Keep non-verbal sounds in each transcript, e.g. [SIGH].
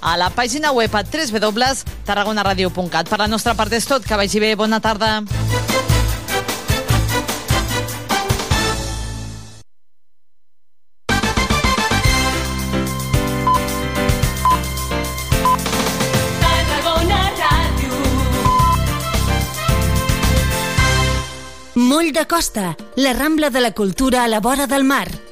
a la pàgina web a www.tarragonaradio.cat. Per la nostra part és tot. Que vagi bé. Bona tarda. Moll de Costa, la Rambla de la Cultura a la vora del mar.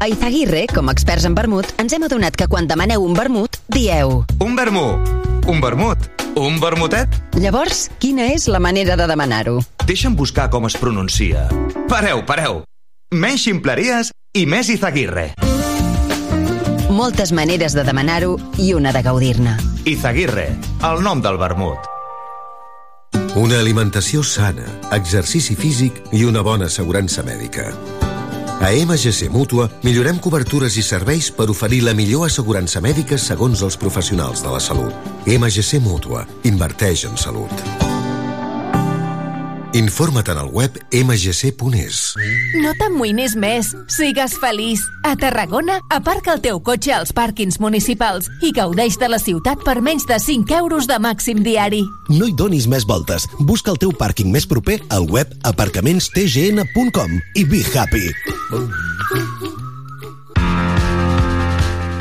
A Izaguirre, com a experts en vermut, ens hem adonat que quan demaneu un vermut, dieu... Un vermú, un vermut, un vermutet? Llavors, quina és la manera de demanar-ho? Deixa'm buscar com es pronuncia. Pareu, pareu. Menys ximpleries i més Izaguirre. Moltes maneres de demanar-ho i una de gaudir-ne. Izaguirre, el nom del vermut. Una alimentació sana, exercici físic i una bona assegurança mèdica. A MGC Mútua millorem cobertures i serveis per oferir la millor assegurança mèdica segons els professionals de la salut. MGC Mútua. Inverteix en salut. Informa't en el web mgc.es. No t'amoïnis més. Sigues feliç. A Tarragona, aparca el teu cotxe als pàrquings municipals i gaudeix de la ciutat per menys de 5 euros de màxim diari. No hi donis més voltes. Busca el teu pàrquing més proper al web aparcamentstgn.com i be happy.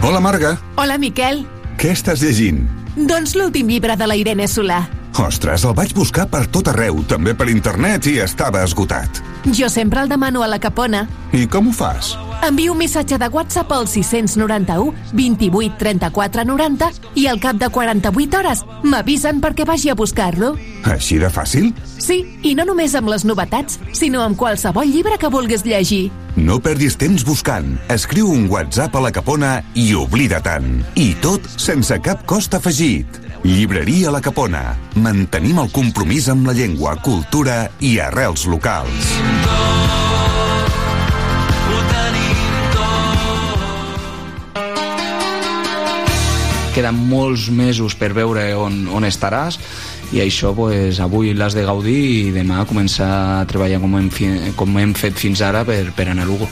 Hola, Marga. Hola, Miquel. Què estàs llegint? Doncs l'últim llibre de la Irene Solà. Ostres, el vaig buscar per tot arreu, també per internet, i estava esgotat. Jo sempre el demano a la Capona. I com ho fas? Envio un missatge de WhatsApp al 691 28 34 90 i al cap de 48 hores m'avisen perquè vagi a buscar-lo. Així de fàcil? Sí, i no només amb les novetats, sinó amb qualsevol llibre que vulguis llegir. No perdis temps buscant. Escriu un WhatsApp a la Capona i oblida tant. I tot sense cap cost afegit. Llibreria La Capona. Mantenim el compromís amb la llengua, cultura i arrels locals. queden molts mesos per veure on, on estaràs i això pues, avui l'has de gaudir i demà començar a treballar com hem, fi- com hem fet fins ara per, per anar a Lugo.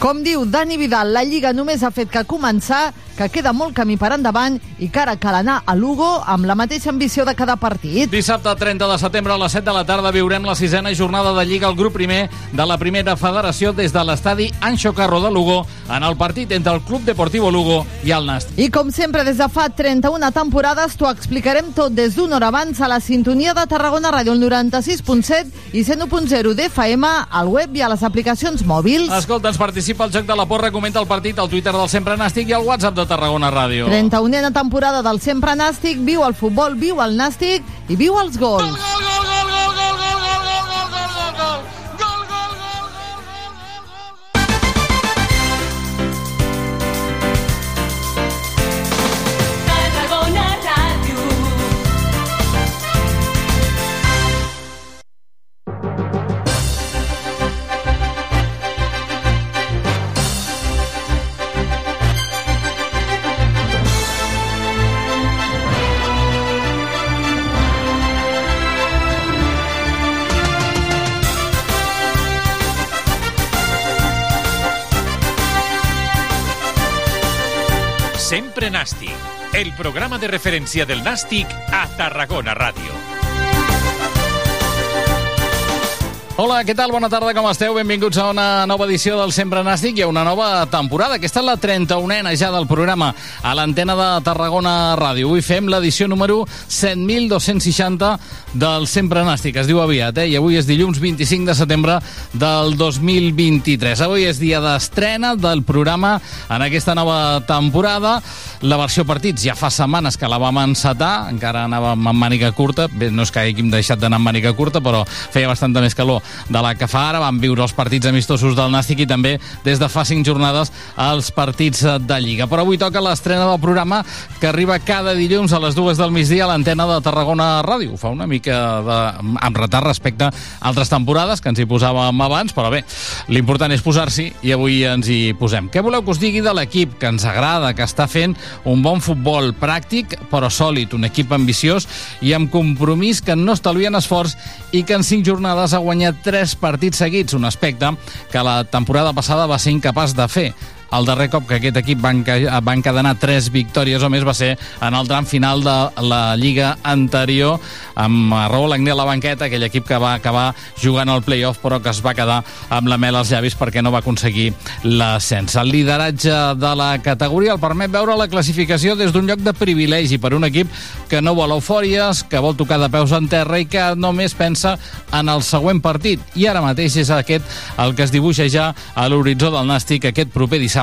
Com diu Dani Vidal, la Lliga només ha fet que començar, que queda molt camí per endavant i que ara cal anar a Lugo amb la mateixa ambició de cada partit. Dissabte 30 de setembre a les 7 de la tarda viurem la sisena jornada de Lliga al grup primer de la primera federació des de l'estadi Anxo Carro de Lugo en el partit entre el Club Deportivo Lugo i el Nast. I com sempre, des de fa 31 temporades, t'ho explicarem tot des d'una hora abans a la sintonia de Tarragona Ràdio, el 96.7 i 101.0 d'FM, al web i a les aplicacions mòbils. Escolta, ens participa al Joc de la Porra, comenta el partit al Twitter del Sempre Nàstic i al WhatsApp de Tarragona Ràdio. 31a temporada del Sempre Nàstic, viu el futbol, viu el Nàstic i viu els gols. Tarragona Sempre Nàstic, el programa de referència del Nàstic a Tarragona Ràdio. Hola, què tal? Bona tarda, com esteu? Benvinguts a una nova edició del Sempre Nàstic i a una nova temporada. Aquesta és la 31a ja del programa a l'antena de Tarragona Ràdio. Avui fem l'edició número 7.260 del Sempre Nàstic. Es diu aviat, eh? I avui és dilluns 25 de setembre del 2023. Avui és dia d'estrena del programa en aquesta nova temporada. La versió partits ja fa setmanes que la vam encetar, encara anàvem amb màniga curta. Bé, no és que hàgim deixat d'anar amb màniga curta, però feia bastanta més calor de la que fa ara. Van viure els partits amistosos del Nàstic i també des de fa cinc jornades els partits de Lliga. Però avui toca l'estrena del programa que arriba cada dilluns a les dues del migdia a l'antena de Tarragona Ràdio. Fa una mica de, amb retard respecte a altres temporades que ens hi posàvem abans, però bé, l'important és posar-s'hi i avui ens hi posem. Què voleu que us digui de l'equip que ens agrada, que està fent un bon futbol pràctic però sòlid, un equip ambiciós i amb compromís que no estalvien esforç i que en cinc jornades ha guanyat tres partits seguits, un aspecte que la temporada passada va ser incapaç de fer. El darrer cop que aquest equip va, enca- va encadenar tres victòries o més va ser en el tram final de la Lliga anterior amb Raúl Agné a la banqueta, aquell equip que va acabar jugant al playoff però que es va quedar amb la mel als llavis perquè no va aconseguir l'ascens. El lideratge de la categoria el permet veure la classificació des d'un lloc de privilegi per un equip que no vol eufòries, que vol tocar de peus en terra i que només pensa en el següent partit. I ara mateix és aquest el que es dibuixa ja a l'horitzó del Nàstic aquest proper dissabte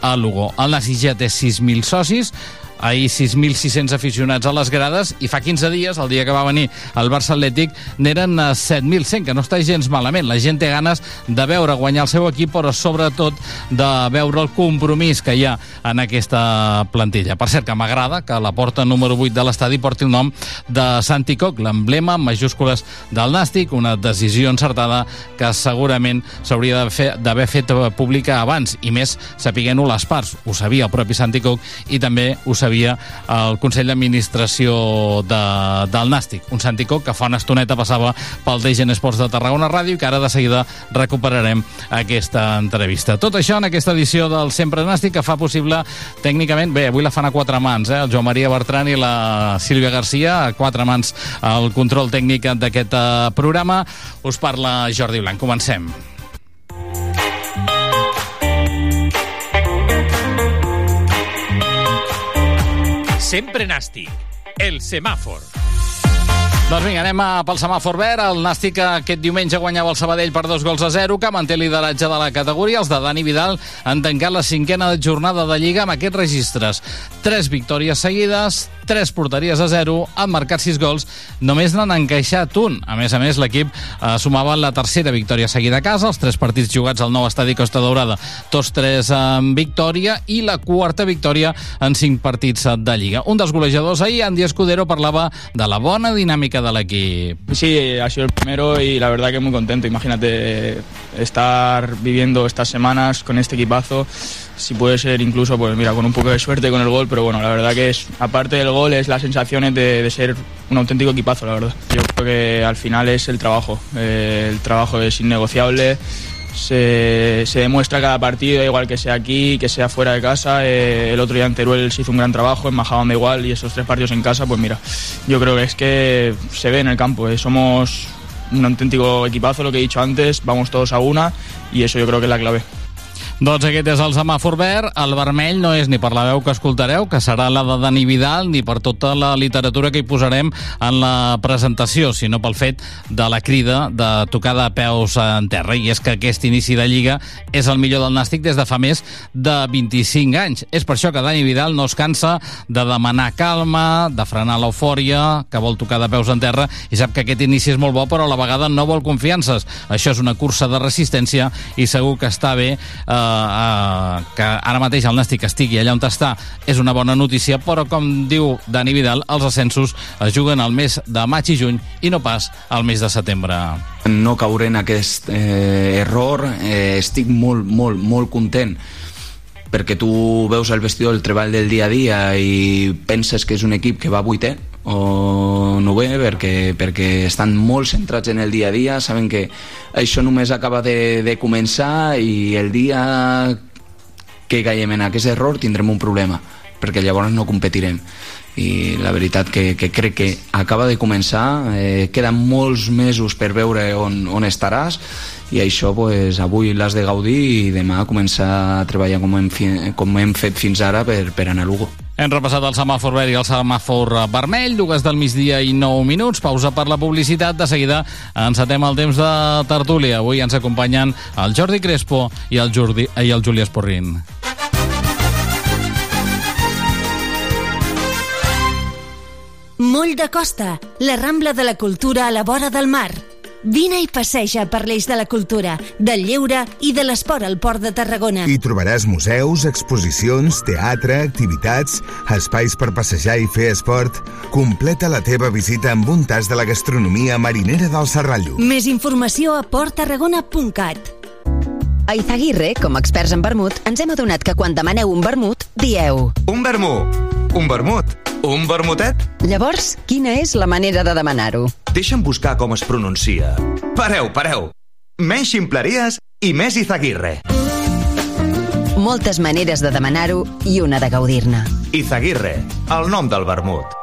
a Lugo. El Nàstic ja té 6.000 socis, ahir 6.600 aficionats a les grades i fa 15 dies, el dia que va venir el Barça Atlètic, n'eren eh, 7.100, que no està gens malament. La gent té ganes de veure guanyar el seu equip, però sobretot de veure el compromís que hi ha en aquesta plantilla. Per cert, que m'agrada que la porta número 8 de l'estadi porti el nom de Santi Coc, l'emblema en majúscules del Nàstic, una decisió encertada que segurament s'hauria d'haver fe- d'haver fet eh, pública abans, i més sapiguent-ho les parts. Ho sabia el propi Santi Coc i també ho sabia el Consell d'Administració de, del Nàstic. Un Santi Coc que fa una estoneta passava pel DGN Esports de Tarragona Ràdio i que ara de seguida recuperarem aquesta entrevista. Tot això en aquesta edició del Sempre Nàstic que fa possible tècnicament, bé, avui la fan a quatre mans, eh? el Joan Maria Bertran i la Sílvia Garcia, a quatre mans el control tècnic d'aquest eh, programa. Us parla Jordi Blanc. Comencem. Sempre nàstic. El semàfor. Doncs vinga, anem a pel semàfor verd. El Nàstic aquest diumenge guanyava el Sabadell per dos gols a zero, que manté lideratge de la categoria. Els de Dani Vidal han tancat la cinquena jornada de Lliga amb aquests registres. Tres victòries seguides, tres porteries a zero, han marcat sis gols, només n'han encaixat un. A més a més, l'equip eh, sumava la tercera victòria seguida a casa, els tres partits jugats al nou estadi Costa Daurada, tots tres en victòria, i la quarta victòria en cinc partits de Lliga. Un dels golejadors ahir, Andy Escudero, parlava de la bona dinàmica de l'equip. Sí, ha sido el primero y la verdad que muy contento. Imagínate estar viviendo estas semanas con este equipazo. Si puede ser incluso, pues mira, con un poco de suerte con el gol, pero bueno, la verdad que es, aparte del gol, es las sensaciones de, de ser un auténtico equipazo, la verdad. Yo creo que al final es el trabajo. Eh, el trabajo es innegociable. Se, se demuestra cada partido, igual que sea aquí, que sea fuera de casa. Eh, el otro día en Teruel se hizo un gran trabajo, en Majadahonda igual, y esos tres partidos en casa, pues mira, yo creo que es que se ve en el campo. eh, somos un auténtico equipazo, lo que he dicho antes, vamos todos a una, y eso yo creo que es la clave. Doncs aquest és el semàfor verd. El vermell no és ni per la veu que escoltareu, que serà la de Dani Vidal, ni per tota la literatura que hi posarem en la presentació, sinó pel fet de la crida de tocar de peus en terra. I és que aquest inici de Lliga és el millor del Nàstic des de fa més de 25 anys. És per això que Dani Vidal no es cansa de demanar calma, de frenar l'eufòria, que vol tocar de peus en terra, i sap que aquest inici és molt bo, però a la vegada no vol confiances. Això és una cursa de resistència i segur que està bé eh, eh, que ara mateix el Nàstic estigui allà on està és una bona notícia, però com diu Dani Vidal, els ascensos es juguen al mes de maig i juny i no pas al mes de setembre. no cauré en aquest eh, error eh, estic molt, molt, molt content perquè tu veus el vestidor el treball del dia a dia i penses que és un equip que va vuitè o no ve perquè, perquè estan molt centrats en el dia a dia saben que això només acaba de, de començar i el dia que caiem en aquest error tindrem un problema perquè llavors no competirem i la veritat que, que crec que acaba de començar eh, queden molts mesos per veure on, on estaràs i això pues, avui l'has de gaudir i demà començar a treballar com hem, fi- com hem fet fins ara per, per anar a Lugo Hem repassat el semàfor verd i el semàfor vermell, dues del migdia i 9 minuts, pausa per la publicitat, de seguida encetem el temps de tertúlia. Avui ens acompanyen el Jordi Crespo i el, Jordi, i el Juli Esporrin. Moll de Costa, la Rambla de la Cultura a la vora del mar. Vine i passeja per l'eix de la cultura, del lleure i de l'esport al Port de Tarragona. Hi trobaràs museus, exposicions, teatre, activitats, espais per passejar i fer esport. Completa la teva visita amb un tas de la gastronomia marinera del Serrallo. Més informació a porttarragona.cat. A Izaguirre, com a experts en vermut, ens hem adonat que quan demaneu un vermut, dieu... Un vermú, un vermut, un vermutet. Llavors, quina és la manera de demanar-ho? Deixa'm buscar com es pronuncia. Pareu, pareu. Menys ximpleries i més Izaguirre. Moltes maneres de demanar-ho i una de gaudir-ne. Izaguirre, el nom del vermut.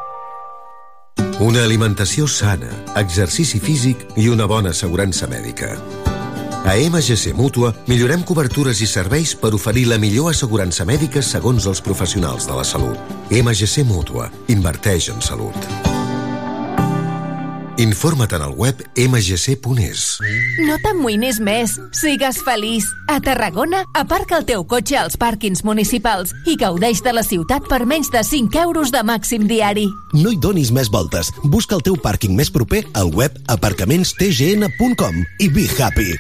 Una alimentació sana, exercici físic i una bona assegurança mèdica. A MGC Mútua millorem cobertures i serveis per oferir la millor assegurança mèdica segons els professionals de la salut. MGC Mútua. Inverteix en salut. Informa't en el web mgc.es. No t'amoïnis més. Sigues feliç. A Tarragona, aparca el teu cotxe als pàrquings municipals i gaudeix de la ciutat per menys de 5 euros de màxim diari. No hi donis més voltes. Busca el teu pàrquing més proper al web aparcamentstgn.com i be happy.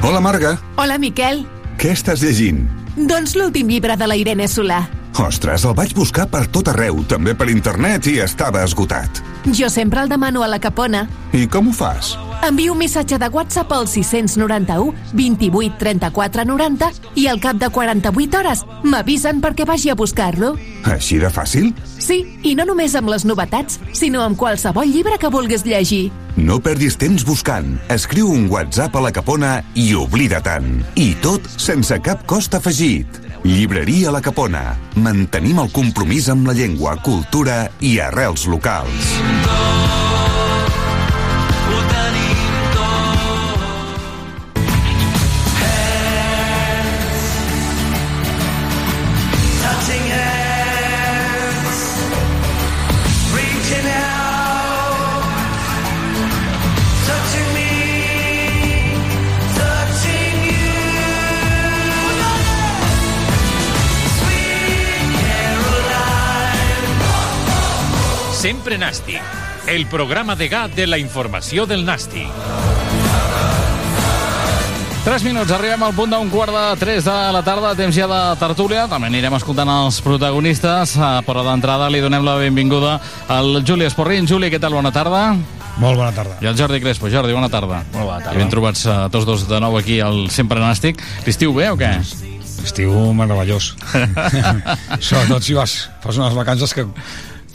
Hola, Marga. Hola, Miquel. Què estàs llegint? Doncs l'últim llibre de la Irene Solà. Ostres, el vaig buscar per tot arreu, també per internet, i estava esgotat. Jo sempre el demano a la Capona. I com ho fas? Envio un missatge de WhatsApp al 691 28 34 90 i al cap de 48 hores m'avisen perquè vagi a buscar-lo. Així de fàcil? Sí, i no només amb les novetats, sinó amb qualsevol llibre que vulguis llegir. No perdis temps buscant. Escriu un WhatsApp a la Capona i oblida tant. I tot sense cap cost afegit. Llibreria La Capona. Mantenim el compromís amb la llengua, cultura i arrels locals. Sempre Nàstic, el programa de GAT de la informació del Nàstic. 3 minuts, arribem al punt d'un quart de 3 de la tarda, temps ja de tertúlia. També anirem escoltant els protagonistes, eh, però d'entrada li donem la benvinguda al Juli Esporrin. Juli, què tal? Bona tarda. Molt bona tarda. I el Jordi Crespo. Jordi, bona tarda. Molt bona tarda. I ben trobats uh, tots dos de nou aquí al Sempre Nàstic. L'estiu bé o què? Estiu meravellós. [LAUGHS] Sobretot si vas, fas unes vacances que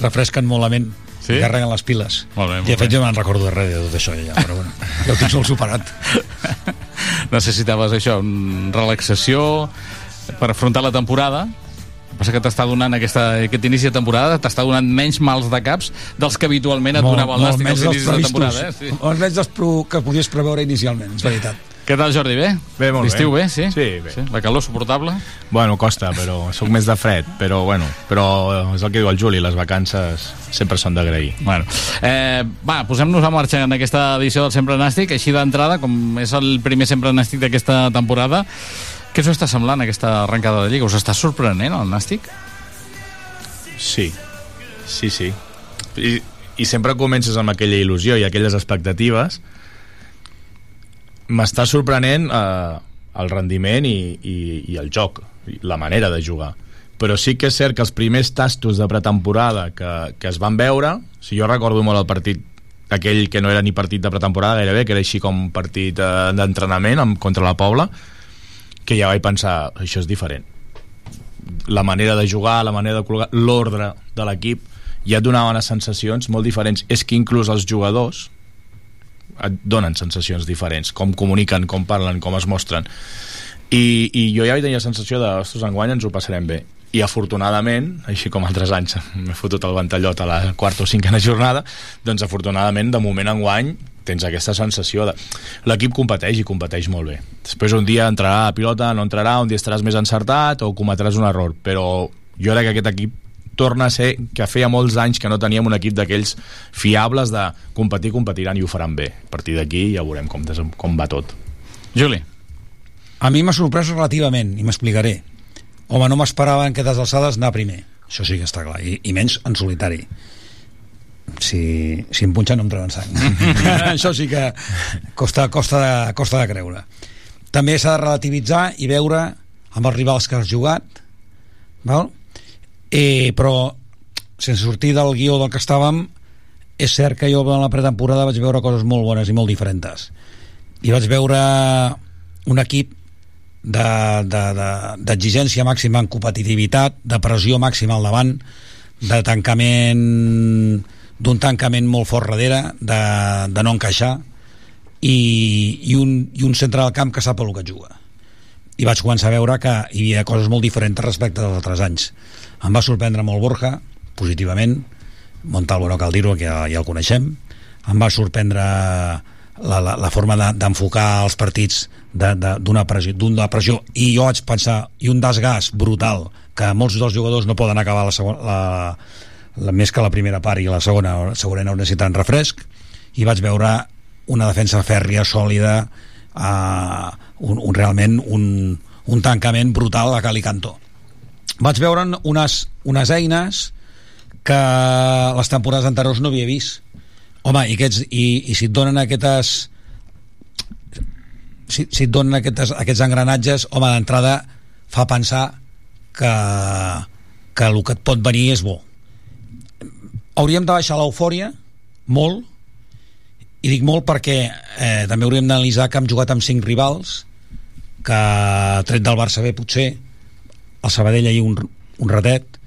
refresquen molt la ment Sí? i carreguen les piles. Molt bé, molt I de fet bé. jo me'n recordo de res de tot això ja, però bueno, [LAUGHS] ja ho tinc molt superat. [LAUGHS] Necessitaves això, relaxació per afrontar la temporada. El que passa que t'està donant aquesta, aquest inici de temporada, t'està donant menys mals de caps dels que habitualment et donava el Nàstic als inicis de temporada. Eh? Sí. Molt menys dels que podies preveure inicialment, és veritat. Què tal, Jordi? Bé? Bé, molt bé. L'estiu bé, sí? Sí, bé. sí? La calor suportable? Bueno, costa, però sóc més de fred, però bueno, però és el que diu el Juli, les vacances sempre són d'agrair. Bueno, eh, va, posem-nos a marxa en aquesta edició del Sempre Nàstic, així d'entrada, com és el primer Sempre Nàstic d'aquesta temporada, què us està semblant aquesta arrencada de Lliga? Us està sorprenent el Nàstic? Sí, sí, sí. I, i sempre comences amb aquella il·lusió i aquelles expectatives. M'està sorprenent eh, el rendiment i, i, i el joc, la manera de jugar. Però sí que és cert que els primers tastos de pretemporada que, que es van veure, si jo recordo molt el partit aquell que no era ni partit de pretemporada gairebé, que era així com partit eh, d'entrenament contra la Pobla, que ja vaig pensar, això és diferent la manera de jugar, la manera de col·locar, l'ordre de l'equip, ja et donaven sensacions molt diferents. És que inclús els jugadors et donen sensacions diferents, com comuniquen, com parlen, com es mostren. I, i jo ja tenir la sensació de, ostres, enguany ens ho passarem bé. I afortunadament, així com altres anys [LAUGHS] m'he fotut el ventallot a la quarta o cinquena jornada, doncs afortunadament, de moment enguany, tens aquesta sensació de... L'equip competeix i competeix molt bé. Després un dia entrarà a pilota, no entrarà, un dia estaràs més encertat o cometràs un error, però jo crec que aquest equip torna a ser que feia molts anys que no teníem un equip d'aquells fiables de competir, competiran i ho faran bé. A partir d'aquí ja veurem com, com va tot. Juli. A mi m'ha sorprès relativament, i m'explicaré. Home, no m'esperava en aquestes alçades anar primer. Això sí que està clar, i, i menys en solitari. si, si em punxa no em treuen sang [LAUGHS] això sí que costa, costa, de, costa de creure també s'ha de relativitzar i veure amb els rivals que has jugat val? Eh, però sense sortir del guió del que estàvem és cert que jo en la pretemporada vaig veure coses molt bones i molt diferents. I vaig veure un equip d'exigència de, de, d'exigència màxima en competitivitat, de pressió màxima al davant, de tancament d'un tancament molt fort darrere, de, de no encaixar i, i, un, i un centre del camp que sap el que juga i vaig començar a veure que hi havia coses molt diferents respecte dels altres anys. Em va sorprendre molt Borja positivament Montalvo no cal dir-ho que ja, ja el coneixem. Em va sorprendre la, la, la forma de- d'enfocar de, els partits d'una de, d'una pressió, d'una pressió. I jo vaig pensar, i un desgast brutal que molts dels jugadors no poden acabar la, segona, la, la, més que la primera part i la segona segurament necessiten refresc. I vaig veure una defensa fèrria, sòlida uh, un, un, realment un, un tancament brutal a Cali Cantó vaig veure unes, unes eines que les temporades anteriors no havia vist. Home, i, aquests, i, i si et donen aquestes si, si et donen aquestes, aquests engranatges home, d'entrada fa pensar que, que el que et pot venir és bo. Hauríem de baixar l'eufòria molt i dic molt perquè eh, també hauríem d'analitzar que hem jugat amb cinc rivals que tret del Barça B potser el Sabadell ahir un, un ratet.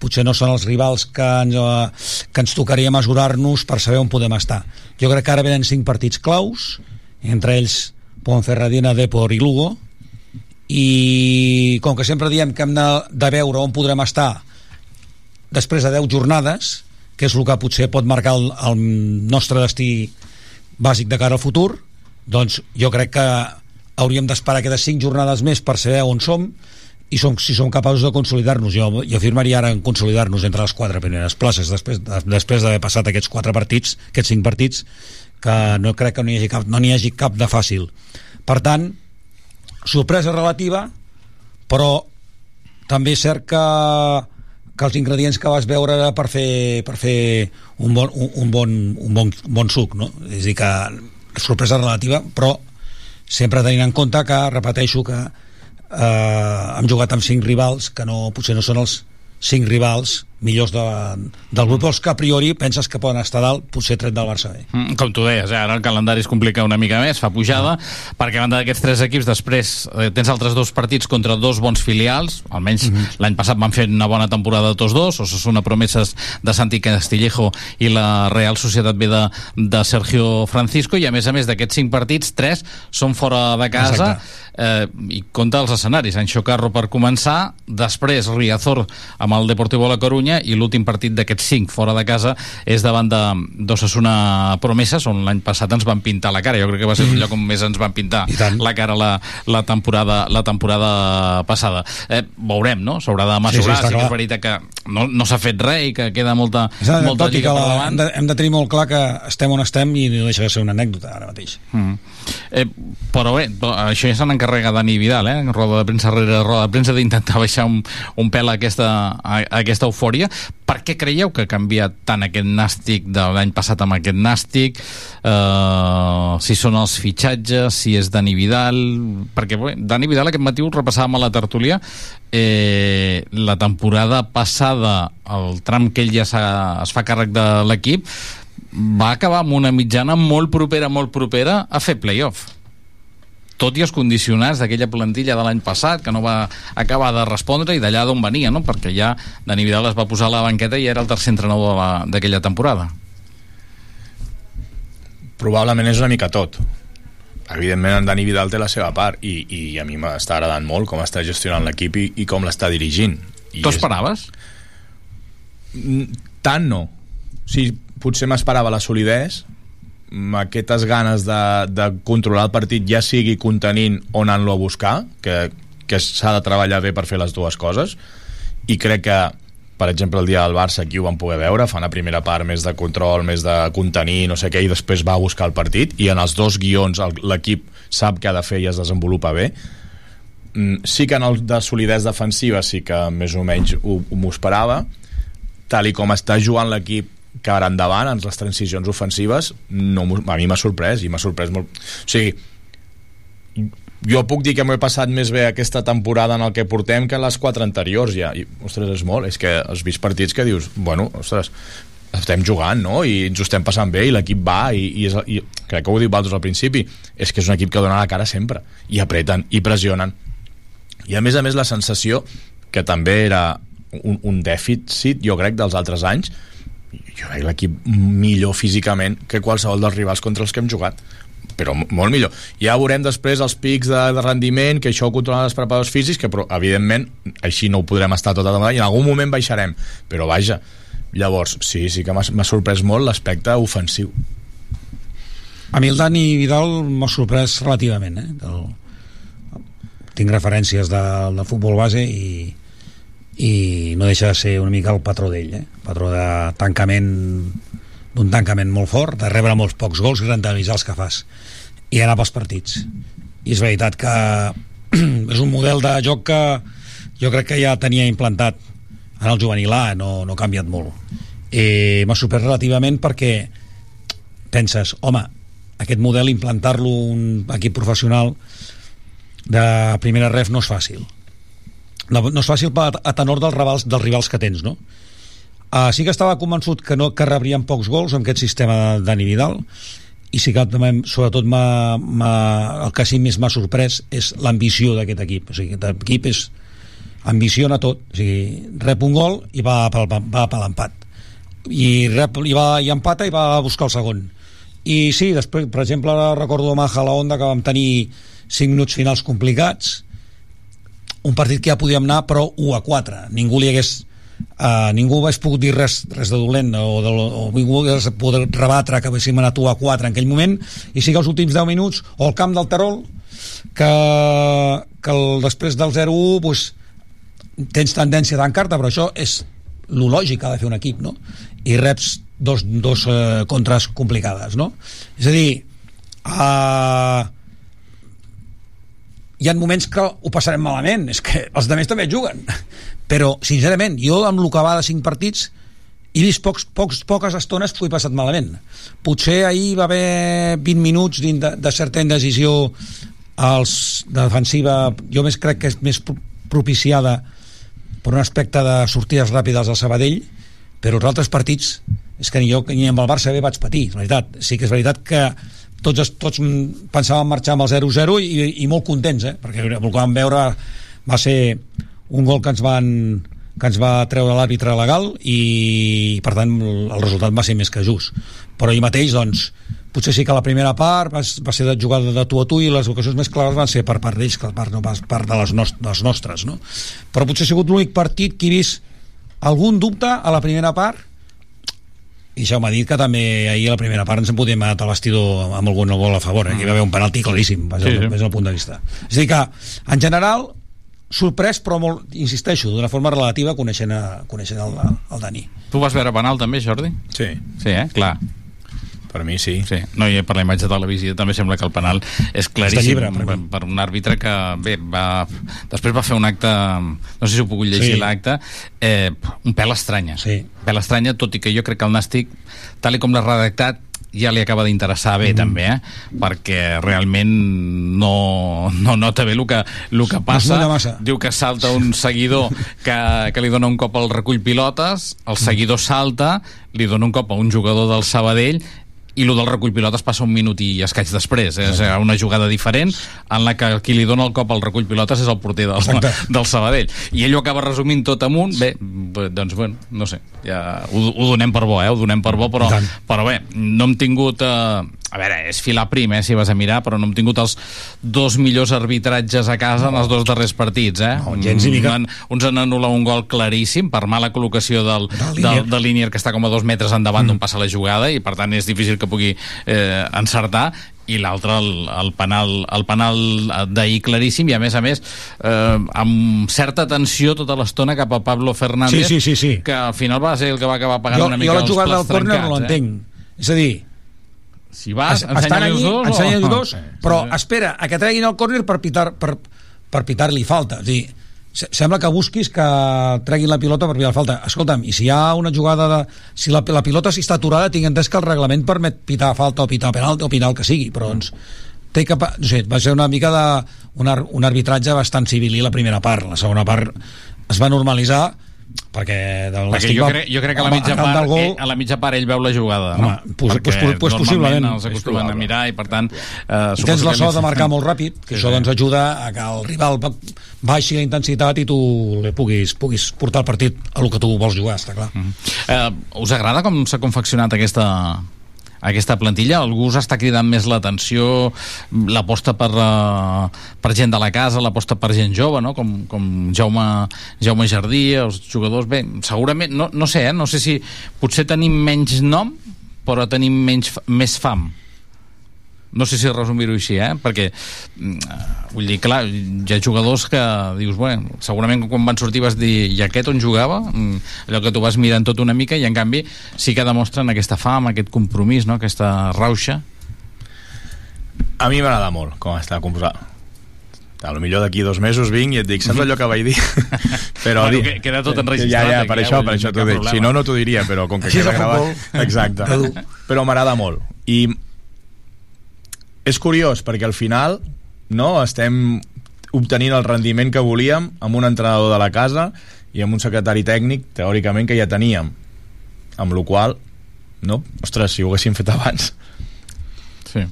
Potser no són els rivals que ens, eh, que ens tocaria mesurar-nos per saber on podem estar. Jo crec que ara venen cinc partits claus entre ells Ponferradina, Depor i Lugo i com que sempre diem que hem de, de veure on podrem estar després de 10 jornades que és el que potser pot marcar el, el nostre destí bàsic de cara al futur doncs jo crec que hauríem d'esperar aquestes 5 jornades més per saber on som i som, si som capaços de consolidar-nos jo, jo afirmaria ara en consolidar-nos entre les quatre primeres places després de, després d'haver passat aquests quatre partits aquests cinc partits que no crec que no n'hi hagi, cap, no n'hi hagi cap de fàcil per tant sorpresa relativa però també és cert que, que els ingredients que vas veure per fer, per fer un, bon, un, un, bon, un, bon, bon suc no? és a dir que sorpresa relativa però sempre tenint en compte que repeteixo que eh, hem jugat amb cinc rivals que no, potser no són els cinc rivals millors de, del grup els que a priori penses que poden estar dalt potser tret del Barça B. Mm, Com tu deies, eh? ara el calendari es complica una mica més, fa pujada, perquè a banda d'aquests tres equips, després eh, tens altres dos partits contra dos bons filials, almenys l'any passat van fer una bona temporada tots dos, Osasuna Promeses de Santi Castillejo i la Real Societat B de, de Sergio Francisco, i a més a més d'aquests cinc partits, tres són fora de casa, eh, i compta els escenaris, Anxo Carro per començar, després Riazor amb el Deportivo La Corunya i l'últim partit d'aquests cinc fora de casa és davant de d'Osasuna Promeses, on l'any passat ens van pintar la cara. Jo crec que va ser el lloc on més ens van pintar la cara la, la, temporada, la temporada passada. Eh, veurem, no? S'haurà de Sí, sí, mesurar. està Sí, sí, que és veritat que no, no s'ha fet res i que queda molta, És molta lliga per la, davant. hem, de, hem de tenir molt clar que estem on estem i no deixa de ser una anècdota ara mateix Mm. Eh, però bé, això ja se n'encarrega Dani Vidal, eh? roda de premsa rere roda de premsa d'intentar baixar un, un pèl a aquesta, a, a aquesta eufòria. Per què creieu que ha canviat tant aquest nàstic de l'any passat amb aquest nàstic? Eh, si són els fitxatges, si és Dani Vidal... Perquè bé, Dani Vidal aquest matí ho repassàvem a la tertúlia. Eh, la temporada passada el tram que ell ja es fa càrrec de l'equip va acabar amb una mitjana molt propera, molt propera a fer playoff tot i els condicionats d'aquella plantilla de l'any passat que no va acabar de respondre i d'allà d'on venia, no? perquè ja Dani Vidal es va posar a la banqueta i era el tercer entrenador d'aquella temporada probablement és una mica tot evidentment en Dani Vidal té la seva part i, i a mi m'està agradant molt com està gestionant l'equip i, i com l'està dirigint Tu esperaves? Mm, tant no o sigui, potser m'esperava la solidesa aquestes ganes de, de controlar el partit ja sigui contenint o anant-lo a buscar que, que s'ha de treballar bé per fer les dues coses. I crec que per exemple el dia del Barça aquí ho vam poder veure fa una primera part més de control més de contenir, no sé què, i després va a buscar el partit i en els dos guions l'equip sap què ha de fer i es desenvolupa bé. Mm, sí que en el de solidesa defensiva sí que més o menys ho, ho esperava. Tal i com està jugant l'equip que ara endavant en les transicions ofensives no, a mi m'ha sorprès i m'ha sorprès molt. O sigui jo puc dir que m'ho he passat més bé aquesta temporada en el que portem que les quatre anteriors ja, i, ostres, és molt, és que has vist partits que dius, bueno, ostres estem jugant, no? I ens ho estem passant bé i l'equip va i, i, és, i crec que ho diu Valdos al principi, és que és un equip que dona la cara sempre, i apreten i pressionen. I a més a més la sensació que també era un, un dèficit, jo crec, dels altres anys jo veig l'equip millor físicament que qualsevol dels rivals contra els que hem jugat però mo- molt millor. Ja veurem després els pics de, de rendiment, que això ho controlen els preparadors físics, que però, evidentment així no ho podrem estar tota la temporada i en algun moment baixarem, però vaja llavors, sí, sí que m'ha sorprès molt l'aspecte ofensiu A mi el Dani Vidal m'ha sorprès relativament, eh? Del... Tinc referències de, de futbol base i, i no deixa de ser una mica el patró d'ell, eh? Patró de tancament d'un tancament molt fort, de rebre molts pocs gols i rentabilitzar els que fas. I anar pels partits. I és veritat que [CLEARS THROAT] és un model de joc que jo crec que ja tenia implantat en el juvenil A, no, no ha canviat molt. Eh, m'ha sorprès relativament perquè penses, home, aquest model implantar-lo un equip professional de primera ref no és fàcil no, no és fàcil a, a tenor dels rivals, dels rivals que tens no? Uh, sí que estava convençut que no que rebrien pocs gols amb aquest sistema de Dani Vidal i sí que també, sobretot m'ha- m'ha- el que sí més m'ha sorprès és l'ambició d'aquest equip. O sigui, aquest equip és ambiciona tot. O sigui, rep un gol i va pel, va per l'empat. I, rep, i, va, i empata i va a buscar el segon. I sí, després, per exemple recordo a Maja la Onda que vam tenir 5 minuts finals complicats un partit que ja podíem anar però 1 a 4 ningú li hagués uh, ningú hagués pogut dir res, res de dolent o, de, o ningú hagués pogut rebatre que haguéssim anat 1 a 4 en aquell moment i sí que els últims 10 minuts o el camp del Terol que, que el, després del 0-1 pues, tens tendència a tancar-te però això és lo lògic que ha de fer un equip no? i reps dos, dos eh, contres complicades no? és a dir uh, hi ha moments que ho passarem malament és que els altres també juguen. Però sincerament jo amb el que va de 5 partits he vist pocs, pocs, poques estones que ho he passat malament. Potser ahir va haver 20 minuts de, de certa indecisió als, de defensiva jo més crec que és més pro- propiciada per un aspecte de sortides ràpides al Sabadell però els altres partits és que ni jo ni amb el Barça bé vaig patir la veritat, sí que és veritat que tots, tots pensàvem marxar amb el 0-0 i, i molt contents eh? perquè el que vam veure va ser un gol que ens van que ens va treure l'àrbitre legal i per tant el resultat va ser més que just però ahir mateix doncs potser sí que la primera part va, va ser de jugada de tu a tu i les ocasions més clares van ser per part d'ells que per no part de les, nost dels nostres no? però potser ha sigut l'únic partit que he vist algun dubte a la primera part i això m'ha dit que també ahir a la primera part ens en podíem anar a l'estidor amb algun gol a favor, eh? que hi va haver un penalti claríssim des, sí. sí. des del punt de vista és a dir que, en general sorprès però molt, insisteixo, d'una forma relativa coneixent, a, coneixent el, el Dani Tu vas veure penal també, Jordi? Sí. Sí, eh? Clar. Per mi sí. sí. No, i per la imatge de televisió també sembla que el penal és claríssim llibre, per per, un àrbitre que, bé, va, després va fer un acte, no sé si ho puc llegir Sí. l'acte, eh, un pèl estranya. Sí. Un pèl estranya, tot i que jo crec que el Nàstic, tal i com l'ha redactat, ja li acaba d'interessar bé, mm. també, eh? perquè realment no, no nota bé el que, el que passa. Diu que salta un seguidor que, que li dona un cop al recull pilotes, el seguidor salta, li dona un cop a un jugador del Sabadell i el del recull pilotes passa un minut i escaig després eh? és una jugada diferent en la que qui li dona el cop al recull pilotes és el porter del, [LAUGHS] del Sabadell i ell ho acaba resumint tot amunt bé, bé, doncs bueno, no sé ja ho, ho donem per bo, eh? ho donem per bo però, però bé, no hem tingut eh, a veure, és filar prim, eh, si vas a mirar però no hem tingut els dos millors arbitratges a casa en els dos darrers partits eh? No, gens ni mica. Un- uns han anul·lat un gol claríssim per mala col·locació del, del, Línier. del Línier que està com a dos metres endavant mm. d'on passa la jugada i per tant és difícil que pugui eh, encertar i l'altre el, el penal, el penal d'ahir claríssim i a més a més eh, amb certa tensió tota l'estona cap a Pablo Fernández Sí, sí, sí, sí. que al final va ser el que va acabar pagant jo, una jo mica la els jugada del córner no trencats, l'entenc és a dir si vas, es- ensenya estan els allí, dos ensenya els Ah, dos sí. però espera a que treguin el córner per pitar per, per pitar-li falta és dir, se- sembla que busquis que treguin la pilota per pillar falta. Escolta'm, i si hi ha una jugada de... Si la, la pilota si està aturada, tinc entès que el reglament permet pitar falta o pitar penal o pitar el que sigui, però doncs té que, no sé, va ser una mica de un, un arbitratge bastant civil la primera part, la segona part es va normalitzar perquè del Perquè jo crec, jo crec que a la mitja part, del gol... a la mitja part ell veu la jugada, Home, no? pues- Perquè pues- pues normalment possiblement. els acostumen a mirar i per tant... Eh, I tens la sort de marcar molt ràpid, Sí, que això sí. doncs ajuda a que el rival ba- baixi la intensitat i tu li puguis, puguis portar el partit a lo que tu vols jugar, està clar. Eh, us agrada com s'ha confeccionat aquesta aquesta plantilla, algú us està cridant més l'atenció, l'aposta per, uh, per gent de la casa, l'aposta per gent jove, no? com, com Jaume, Jaume Jardí, els jugadors, bé, segurament, no, no sé, eh? no sé si potser tenim menys nom, però tenim menys, més fam. No sé si resumir-ho així, eh? perquè mm, vull dir, clar, hi ha jugadors que dius, bueno, segurament quan van sortir vas dir, i aquest on jugava? Mm, allò que tu vas mirant tot una mica i en canvi sí que demostren aquesta fam, aquest compromís, no? aquesta rauxa. A mi m'agrada molt com està composat. A lo millor d'aquí dos mesos vinc i et dic, saps allò que vaig dir? [LAUGHS] però Bueno, que- queda tot Ja, enregistrat ja, per eh? això, Vull per això t'ho dic. problema. Si no, no t'ho diria, però com que queda gravat... Exacte. Però m'agrada molt. I és curiós, perquè al final no estem obtenint el rendiment que volíem amb un entrenador de la casa i amb un secretari tècnic, teòricament, que ja teníem. Amb la qual no? Ostres, si ho haguéssim fet abans sí.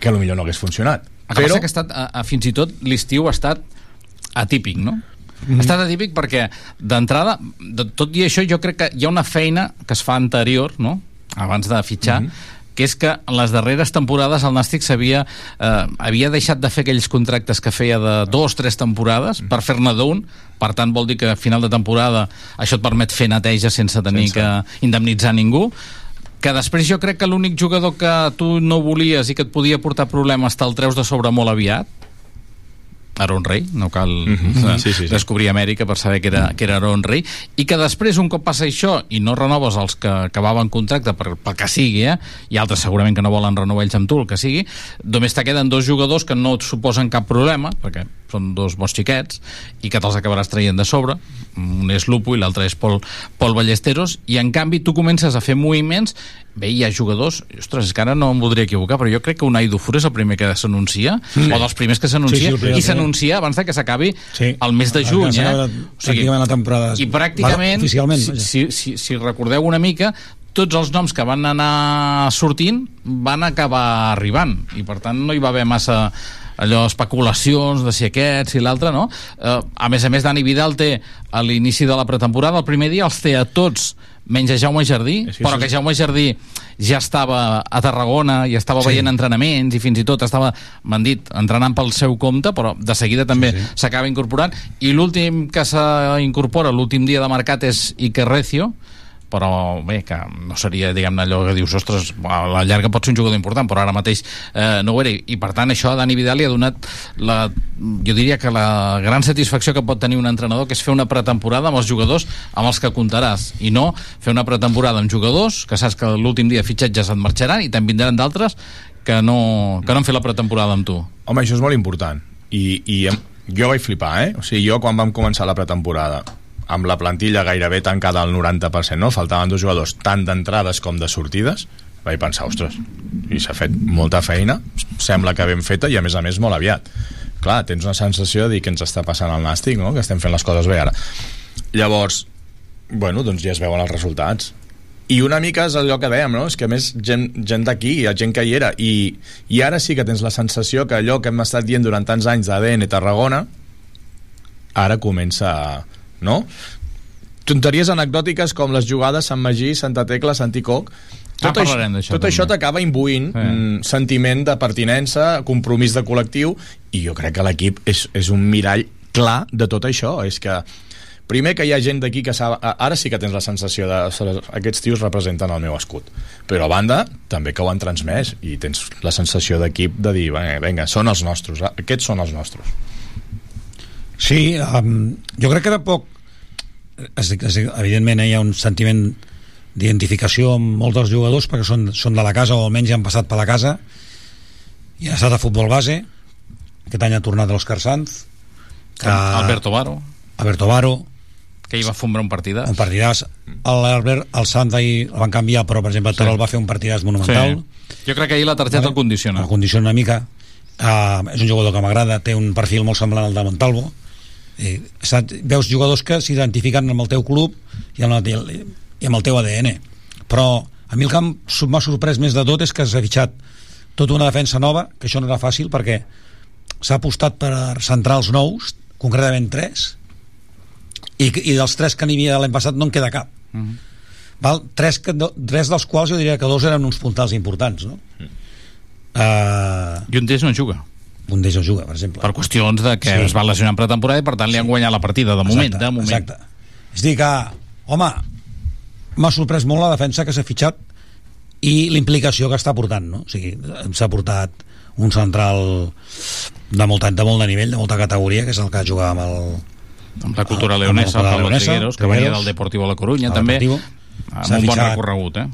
que potser no hagués funcionat. El que passa que ha estat, a, a, fins i tot l'estiu ha estat atípic, no? Mhm. Ha estat atípic perquè d'entrada, de, tot i això jo crec que hi ha una feina que es fa anterior, no? abans de fitxar, Mhm. Que és que en les darreres temporades el Nàstic s'havia eh, havia deixat de fer aquells contractes que feia de dos, tres temporades per fer-ne d'un, per tant vol dir que a final de temporada això et permet fer neteja sense tenir Sense. que indemnitzar ningú. Que després jo crec que l'únic jugador que tu no volies i que et podia portar problemes te'l treus de sobre molt aviat Aaron Rey, no cal Mhm. eh, Sí, sí, sí. descobrir Amèrica per saber que era, que era Aaron Rey i que després un cop passa això i no renoves els que acabaven contracte per, pel que sigui, eh? i altres segurament que no volen renovar ells amb tu, el que sigui només te queden dos jugadors que no et suposen cap problema perquè són dos bons xiquets i que te'ls acabaràs traient de sobre un és Lupo i l'altre és Pol, Pol Ballesteros i en canvi tu comences a fer moviments bé, hi ha jugadors, ostres, és que ara no em voldria equivocar, però jo crec que Unai Dufour és el primer que s'anuncia, Sí. o dels primers que s'anuncia, Sí, sí, i s'anuncia abans de que s'acabi Sí. el mes de juny, eh? s'acaba pràcticament la temporada. I pràcticament, Va, oficialment, si, si, si, si recordeu una mica, tots els noms que van anar sortint van acabar arribant, i per tant no hi va haver massa allò, especulacions de si aquest, si l'altre, no? Eh, a més a més, Dani Vidal té a l'inici de la pretemporada, el primer dia els té a tots menys a Jaume Jardí, que però que Jaume Jardí ja estava a Tarragona i estava Sí. veient entrenaments i fins i tot estava, m'han dit, entrenant pel seu compte, però de seguida també s'acaba incorporant. I l'últim que s'incorpora, l'últim dia de mercat és Iker Recio, però bé, que no seria, diguem-ne, allò que dius, ostres, a la llarga pot ser un jugador important, però ara mateix eh, no ho era, i per tant això a Dani Vidal li ha donat la, jo diria que la gran satisfacció que pot tenir un entrenador que és fer una pretemporada amb els jugadors amb els que comptaràs, i no fer una pretemporada amb jugadors que saps que l'últim dia de et marxaran i te'n vindran d'altres que no, que no han fet la pretemporada amb tu. Home, això és molt important. I, i jo vaig flipar, eh? O sigui, jo quan vam començar la pretemporada amb la plantilla gairebé tancada al 90%, no? Faltaven dos jugadors tant d'entrades com de sortides, vaig pensar, ostres, i s'ha fet molta feina, sembla que ben feta i a més a més molt aviat. Clar, tens una sensació de dir que ens està passant el nàstic, no? Que estem fent les coses bé ara. Llavors, bueno, doncs ja es veuen els resultats. I una mica és allò que dèiem, no? És que més gent, gent d'aquí, hi ha gent que hi era i, i ara sí que tens la sensació que allò que hem estat dient durant tants anys d'ADN Tarragona ara comença a, no? Tonteries anecdòtiques com les jugades Sant Magí, Santa Tecla, Sant Icoc. Ah, tot, això, parlarem d'això, tot això t'acaba imbuint Sí. mm, sentiment de pertinença, compromís de col·lectiu i jo crec que l'equip és, és un mirall clar de tot això. És que primer que hi ha gent d'aquí que sap, ara sí que tens la sensació de "Ostres, aquests tios representen el meu escut. Però a banda també que ho han transmès i tens la sensació d'equip de dir "Vinga, vinga, són els nostres, aquests són els nostres. Sí, um, jo crec que tampoc es, es, evidentment eh, hi ha un sentiment d'identificació amb molts dels jugadors perquè són, són de la casa o almenys ja han passat per la casa. I ha estat a futbol base. Aquest any ha tornat l'Òscar Sanz que... Alberto Baro. Alberto Varo. Que hi va fumar un partidàs. un partidàs. l'Albert, el Sant ahir el van canviar però per exemple el Terol va fer un partidàs monumental. Sí. Jo crec que ahir la targeta el condiciona. el condiciona una mica. Uh, és un jugador que m'agrada té un perfil molt semblant al de Montalvo saps, veus jugadors que s'identifiquen amb el teu club i amb, el, i amb el teu ADN però a mi el que em- m'ha sorprès més de tot és que s'ha fitxat tota una defensa nova que això no era fàcil perquè s'ha apostat per centrals nous concretament tres i, i dels tres que n'hi havia l'any passat no en queda cap Mhm. Val? Tres, que, tres dels quals jo diria que dos eren uns puntals importants no? Uh, I un d'ells no juga. Un d'ells no juga, per exemple Per qüestions de que Sí. es va lesionar en pretemporada i per tant li han guanyat la partida, de moment. de moment. exacte. és a dir que, home m'ha sorprès molt la defensa que s'ha fitxat i l'implicació que està portant no? o sigui, s'ha portat un central de molt, de molt de nivell, de molta categoria que és el que jugava amb el Amb la cultura amb el leonesa, Pablo Leonesa, Trigueros, que venia del Deportivo La Coruña, també, amb S'ha un bon recorregut, eh?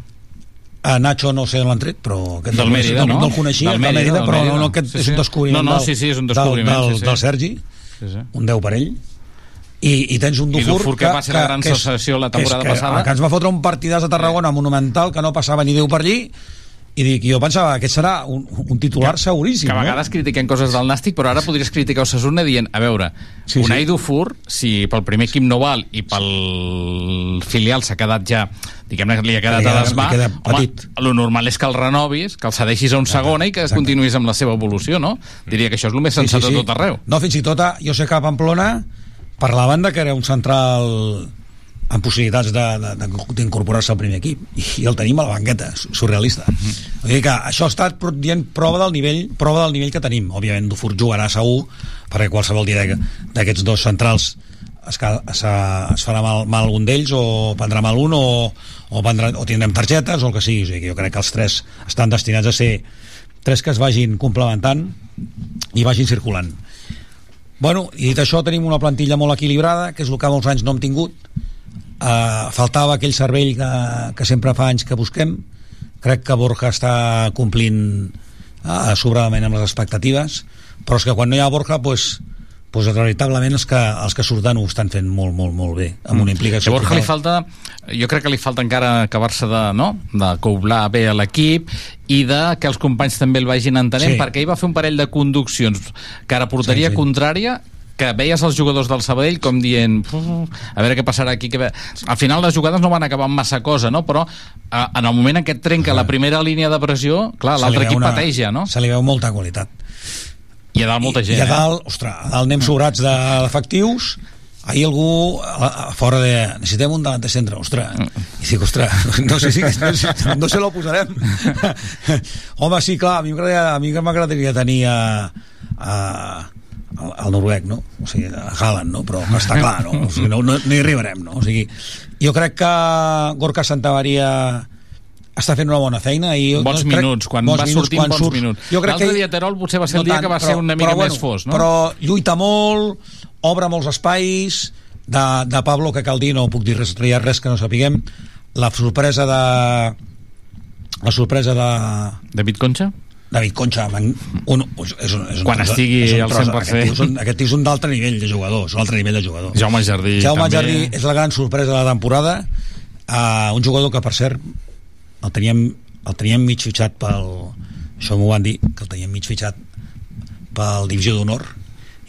A Nacho no sé l'han tret però aquest Del Mérida, no, no? el coneixia Del del Mérida, Mérida, del però no, no, aquest Sí, és un descobriment No, no, del- sí, sí, és un del- descobriment, del, sí, sí. del Sergi Sí, sí. un 10 per ell i, i tens un I Dufour, Dufour, que va ser la gran és- sensació la que és temporada que, passada. que ens va fotre un partidàs a Tarragona monumental que no passava ni Déu per allí i dic, jo pensava que serà un, un titular seguríssim Que a vegades critiquem coses del Nàstic, però ara podries criticar Osasuna dient, a veure, Sí, sí, Unai sí. Dufour, si pel primer equip no val i pel filial s'ha quedat ja, diguem-ne que li ha quedat Li a desmà, queda home, el normal és que el renovis, que el cedeixis a un segona i que continuïs amb la seva evolució, no? Diria que això és el més sensat a tot arreu. No, fins i tot a, jo sé que a Pamplona parlaven de que era un central amb possibilitats de- de- de- d'incorporar-se al primer equip. I el tenim a la banqueta, su- surrealista. Vull dir que això ha estat dient prova del nivell prova del nivell que tenim. Òbviament Dufour jugarà segur perquè qualsevol dia d'aqu- d'aquests dos centrals es, es, es farà mal, mal un d'ells o prendrà mal un o, o, prendrà, o tindrem targetes o el que sigui. O sigui, que jo crec que els tres estan destinats a ser tres que es vagin complementant i vagin circulant. Bueno, i dit això tenim una plantilla molt equilibrada, que és el que molts anys no hem tingut. Uh, faltava aquell cervell que, que sempre fa anys que busquem. Crec que Borja està complint uh, sobradament amb les expectatives, però és que quan no hi ha Borja, pues, pues veritablement els que, els que surten ho estan fent molt, molt, molt bé, amb una implicació A Borja li falta, jo crec que li falta encara acabar-se de, no? de coblar bé a l'equip i de que els companys també el vagin entenent, Sí. perquè ell va fer un parell de conduccions que ara portaria Sí, sí. contrària que veies els jugadors del Sabadell com dient "Uf, a veure què passarà aquí que ve-". al final les jugades no van acabar amb massa cosa no? però eh, en el moment en què et trenca la primera línia de pressió clar, l'altre equip una- pateja no? Se li veu molta qualitat. i a dalt molta gent I a eh? dalt, ostres, a dalt anem sobrats de- d'efectius ahir algú a, a fora de necessitem un davant de centre, ostres i dic, ostres, no sé si no sé, no sé lo posarem [LAUGHS] home, sí, clar, a mi m'agradaria- a tenir a, a, al, noruec, no? O sigui, a Haaland, no? Però està clar, no? O sigui, no, no, no hi arribarem, no? O sigui, jo crec que Gorka Santavaria està fent una bona feina i bons crec- minuts, quan bons va minuts, sortint quan bons surt. minuts Jo crec l'altre que dia Terol potser va ser el dia tant, que va però- ser una mica però, més fos no? Però lluita molt, obre molts espais, de, de Pablo, que cal dir, no puc dir res, res que no sapiguem, la sorpresa de... La sorpresa de... David Concha? David Concha, man, un, és un, és un Quan tros- estigui és un al tros- 100%. Aquest tio, és un, aquest tio és un d'altre nivell de jugador, és un altre nivell de jugador. Jaume Jardí Jaume també. Jardí és la gran sorpresa de la temporada uh, un jugador que per cert el teníem, el teníem mig fitxat pel això m'ho van dir, que el teníem mig fitxat pel divisió d'honor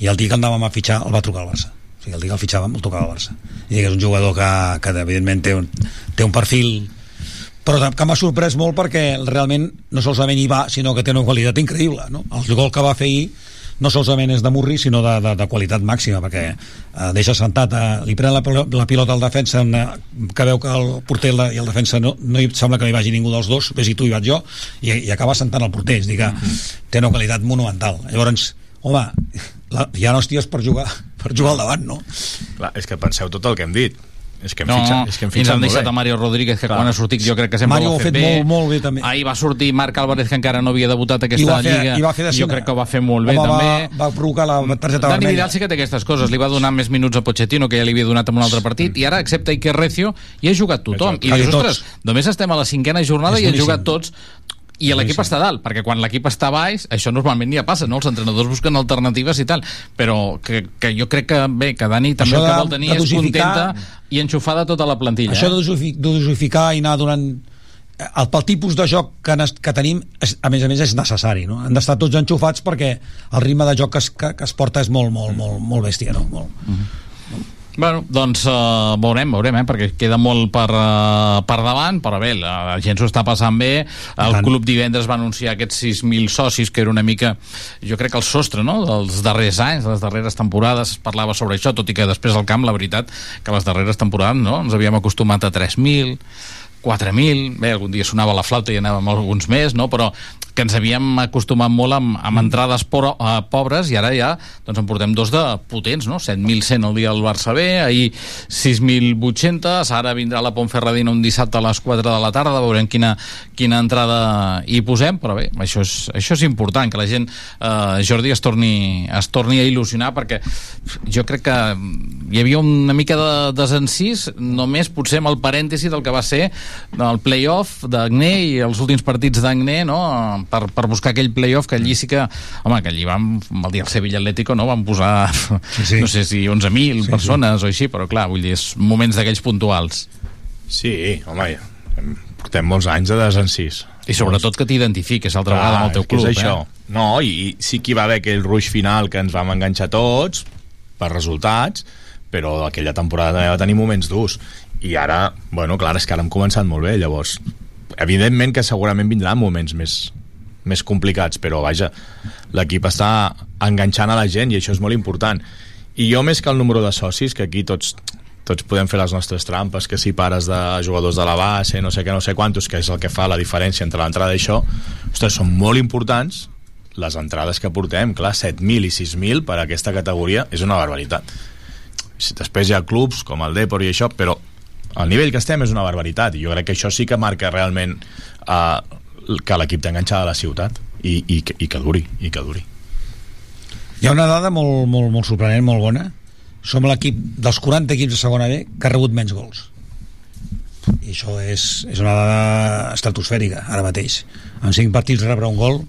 i el dia que andàvem a fitxar el va trucar al Barça o sigui, el dia que el fitxàvem el tocava al Barça i és un jugador que, que evidentment té un, té un perfil però que m'ha sorprès molt perquè realment no solament hi va, sinó que té una qualitat increïble no? el gol que va fer ahir no solament és de Murri, sinó de, de, de qualitat màxima, perquè eh, deixa sentat, eh, li pren la, la pilota al defensa, en, eh, que veu que el porter i el defensa no, no hi sembla que no hi vagi ningú dels dos, ves i tu i vaig jo, i, i acaba sentant el porter, és dir que té una qualitat monumental. Llavors, home, la, hi ha hòsties per jugar, per jugar al davant, no? Clar, és que penseu tot el que hem dit. És que hem No, fitxat, és que hem ens fitxat han molt deixat bé. a Mario Rodríguez, que Clar. quan ha sortit jo crec que sempre Mario ho ha fet, fet bé. molt, molt bé, també. Ahir va sortir Marc Álvarez, que encara no havia debutat I aquesta va fer, lliga. i va fer de jo crec que ho va fer molt bé, Home, també. Va, va provocar la targeta Dani vermella. Vidal sí que té aquestes coses. Li va donar més minuts a Pochettino, que ja li havia donat en un altre partit, i ara accepta Iker Recio i ha jugat tothom. I Quasi dius, ostres, només estem a la cinquena jornada És i han jugat tots I l'equip està a dalt, perquè quan l'equip està baix, això normalment ja passa, no? Els entrenadors busquen alternatives i tal, però que, que jo crec que, bé, que Dani també Això el que vol tenir és contenta i enxufada tota la plantilla. Això eh? de dosifi- de dosificar i anar donant eh, el, pel tipus de joc que, que tenim és, a més a més és necessari no? han d'estar tots enxufats perquè el ritme de joc que es, que, que es porta és molt, molt, molt, molt bèstia no? molt. Bueno, doncs uh, veurem, veurem, eh? perquè queda molt per, uh, per davant, però bé, la, la gent s'ho està passant bé. El tant. club divendres va anunciar aquests 6.000 socis, que era una mica, jo crec que el sostre no? dels darrers anys, les darreres temporades, es parlava sobre això, tot i que després al camp, la veritat, que les darreres temporades no? ens havíem acostumat a 3.000, 4.000, bé, algun dia sonava la flauta i anàvem alguns més, no? però que ens havíem acostumat molt amb, amb entrades por, uh, pobres i ara ja doncs en portem dos de potents, no? 7.100 el dia al Barça B, ahir 6.800, ara vindrà la Pontferradina un dissabte a les 4 de la tarda, veurem quina, quina entrada hi posem, però bé, això és, això és important, que la gent, eh, Jordi, es torni, es torni a il·lusionar, perquè jo crec que hi havia una mica de desencís, només potser amb el parèntesi del que va ser el play-off d'Agné i els últims partits d'Agné, no?, per, per buscar aquell play-off que allí sí que, home, que allí vam, el dia del Sevilla Atlético, no?, van posar, sí. no sé si 11.000 Sí, persones o així, però clar, vull dir, és moments d'aquells puntuals. Sí, home, ja. portem molts anys de desencís. I sobretot que t'identifiques altra vegada amb el teu és que club, és això. eh? No, i, i sí que hi va haver aquell ruix final que ens vam enganxar tots per resultats, però aquella temporada també va tenir moments durs. I ara, bueno, clar, és que ara hem començat molt bé, llavors evidentment que segurament vindran moments més, més complicats, però vaja, l'equip està enganxant a la gent i això és molt important. I jo més que el número de socis, que aquí tots tots podem fer les nostres trampes, que si pares de jugadors de la base, no sé què, no sé quantos, que és el que fa la diferència entre l'entrada i això, ostres, són molt importants les entrades que portem, clar, 7.000 i 6.000 per a aquesta categoria és una barbaritat. Després hi ha clubs com el Depor i això, però el nivell que estem és una barbaritat i jo crec que això sí que marca realment eh, que l'equip té enganxada a la ciutat i, i, i que duri, i que duri. hi ha una dada molt, molt, molt sorprenent, molt bona. Som l'equip dels 40 equips de segona B que ha rebut menys gols. I això és, és una dada estratosfèrica ara mateix. En 5 partits rebre un gol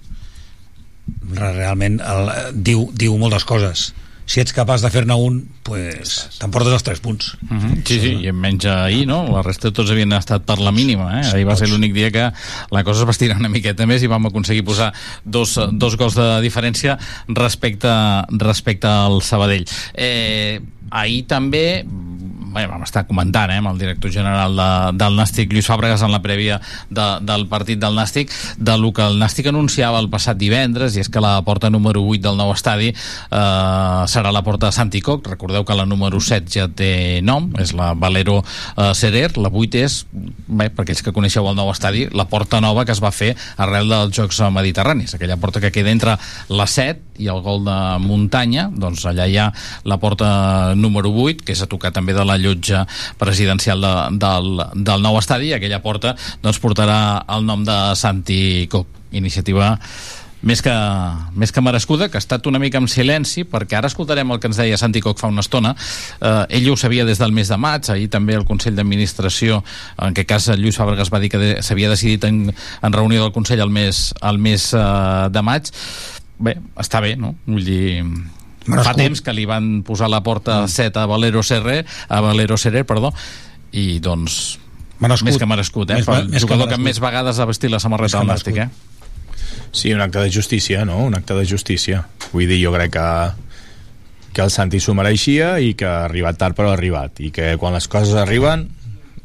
re- realment el, diu, diu moltes coses si ets capaç de fer-ne un pues, t'emportes els 3 punts Uh -huh. Sí, sí, i menys ahir, no? La resta tots havien estat per la mínima, eh? Ahir va ser l'únic dia que la cosa es va estirar una miqueta més i vam aconseguir posar dos, dos gols de diferència respecte, respecte al Sabadell. Eh, ahir també bé, vam estar comentant eh, amb el director general de, del Nàstic, Lluís Fàbregas, en la prèvia de, del partit del Nàstic, de lo que el Nàstic anunciava el passat divendres, i és que la porta número 8 del nou estadi eh, serà la porta de Santi Coc. Recordeu que la número 7 ja té nom, és la Valero eh, Serer, la 8 és, bé, per aquells que coneixeu el nou estadi, la porta nova que es va fer arrel dels Jocs Mediterranis, aquella porta que queda entre la 7 i el gol de muntanya, doncs allà hi ha la porta número 8, que és a tocar també de la llotja presidencial de, del, del nou estadi, i aquella porta doncs, portarà el nom de Santi Coc, iniciativa més que, més que merescuda, que ha estat una mica en silenci, perquè ara escoltarem el que ens deia Santi Coc fa una estona. Eh, ell ho sabia des del mes de maig, ahir també el Consell d'Administració, en aquest cas Lluís Fàbregas va dir que de- s'havia decidit en, en reunió del Consell el mes, el mes eh, de maig. Bé, està bé, no? Vull dir... Fa Merescut. temps que li van posar la porta 7 a Valero Serrer, a Valero Serrer, perdó, i doncs Merescut. més que merescut, eh? Més- Més, el més que jugador que, merescut. més vegades ha vestit la samarreta del que Nàstic, eh? Sí, un acte de justícia, no? Un acte de justícia. Vull dir, jo crec que que el Santi s'ho mereixia i que ha arribat tard però ha arribat i que quan les coses arriben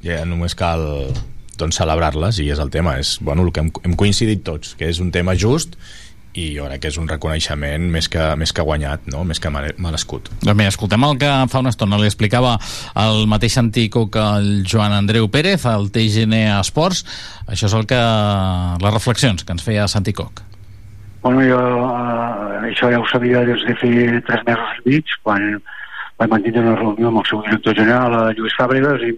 ja només cal doncs celebrar-les i és el tema, és bueno, el que hem, hem coincidit tots, que és un tema just i jo crec que és un reconeixement més que, més que guanyat, no? més que mere- merescut. Doncs bé, escoltem el que fa una estona li explicava el mateix antico que el Joan Andreu Pérez, el TGN Esports. Això és el que... les reflexions que ens feia Santi Coc. Bueno, jo eh, això ja ho sabia des de fer tres mesos i mig, quan vaig mantenir una reunió amb el seu director general, eh, Lluís Fàbregas, i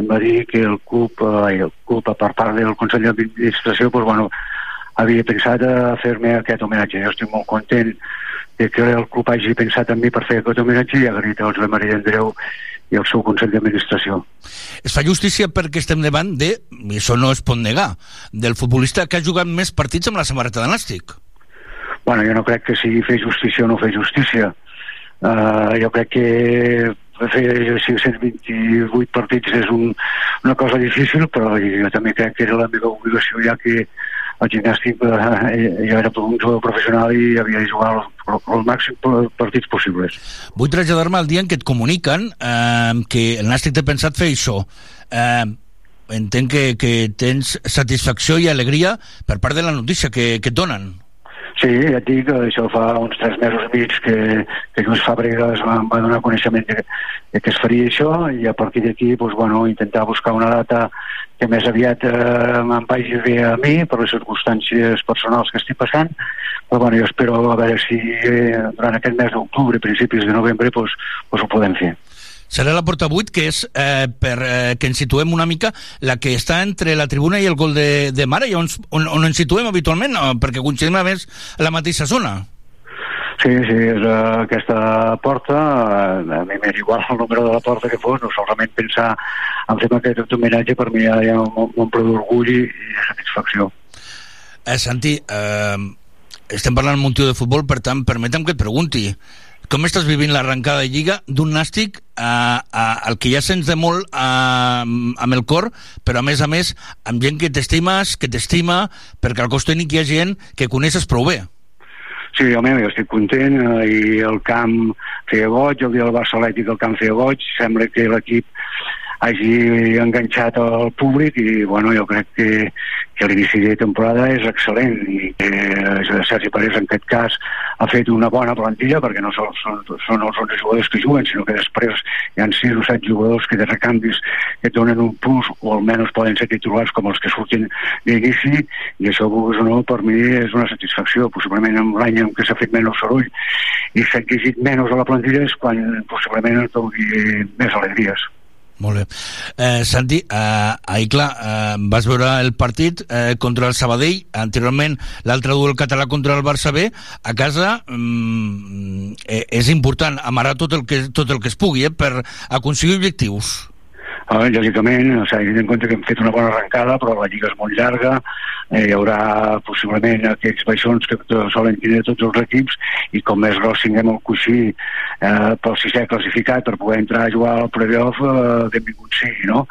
em va dir que el club, eh, el club per part del Consell d'Administració, pues, bueno, havia pensat a fer-me aquest homenatge. Jo estic molt content de que el club hagi pensat en mi per fer aquest homenatge i agraït als de Maria Andreu i el seu Consell d'Administració. Es fa justícia perquè estem davant de, i això no es pot negar, del futbolista que ha jugat més partits amb la samarreta de Nàstic. Bueno, jo no crec que sigui fer justícia o no fer justícia. Uh, jo crec que fer 528 partits és un, una cosa difícil, però jo també crec que era la meva obligació ja que el gimnàstic eh, jo era un jugador professional i havia de jugar els, els màxims partits possibles. Vull traslladar-me al dia en què et comuniquen eh, que el Nàstic té pensat fer això. Eh, entenc que, que tens satisfacció i alegria per part de la notícia que, que et donen. Sí, ja et dic, això fa uns tres mesos i mig que, que Lluís Fàbregas va, va donar coneixement de, que es faria això i a partir d'aquí doncs, bueno, intentar buscar una data que més aviat eh, em vagi bé a mi per les circumstàncies personals que estic passant però bueno, jo espero a veure si eh, durant aquest mes d'octubre, principis de novembre doncs, doncs ho podem fer. Serà la porta 8, que és eh, per eh, que ens situem una mica la que està entre la tribuna i el gol de, de Mare, i on, on, on ens situem habitualment, no? perquè coincidim a més a la mateixa zona. Sí, sí, és uh, aquesta porta, uh, a mi m'era igual el número de la porta que fos, no solament pensar en fer aquest homenatge per mi ja, ja m'omple d'orgull i, i satisfacció. Eh, Santi, eh, estem parlant amb un tio de futbol, per tant, permetem que et pregunti, com estàs vivint l'arrencada de Lliga d'un nàstic eh, eh, el que ja sents de molt eh, amb el cor, però a més a més amb gent que t'estimes, que t'estima, perquè al cos tècnic hi ha gent que coneixes prou bé. Sí, home, jo estic content eh, i el camp feia goig, el dia del Barça Atlètic el camp feia goig, sembla que l'equip hagi enganxat al públic i bueno, jo crec que, que l'inici de temporada és excel·lent i que eh, Sergi Parés en aquest cas ha fet una bona plantilla perquè no són, són, són els 11 jugadors que juguen sinó que després hi ha 6 o 7 jugadors que de recanvis que donen un plus o almenys poden ser titulars com els que surtin d'inici i això vulguis o no per mi és una satisfacció. Possiblement en l'any en què s'ha fet menys soroll i s'ha exigit menys a la plantilla és quan possiblement et doni més alegries molt bé. Eh, Santi, eh, ahir, clar, eh, vas veure el partit eh, contra el Sabadell, anteriorment l'altre duel català contra el Barça B, a casa mm, eh, és important amarar tot el que, tot el que es pugui eh, per aconseguir objectius. Uh, lògicament, o sigui, tenint en compte que hem fet una bona arrencada, però la lliga és molt llarga, eh, hi haurà possiblement aquests baixons que solen tenir tots els equips i com més gros tinguem el coixí eh, pel sisè classificat per poder entrar a jugar al playoff, eh, benvingut sigui, no?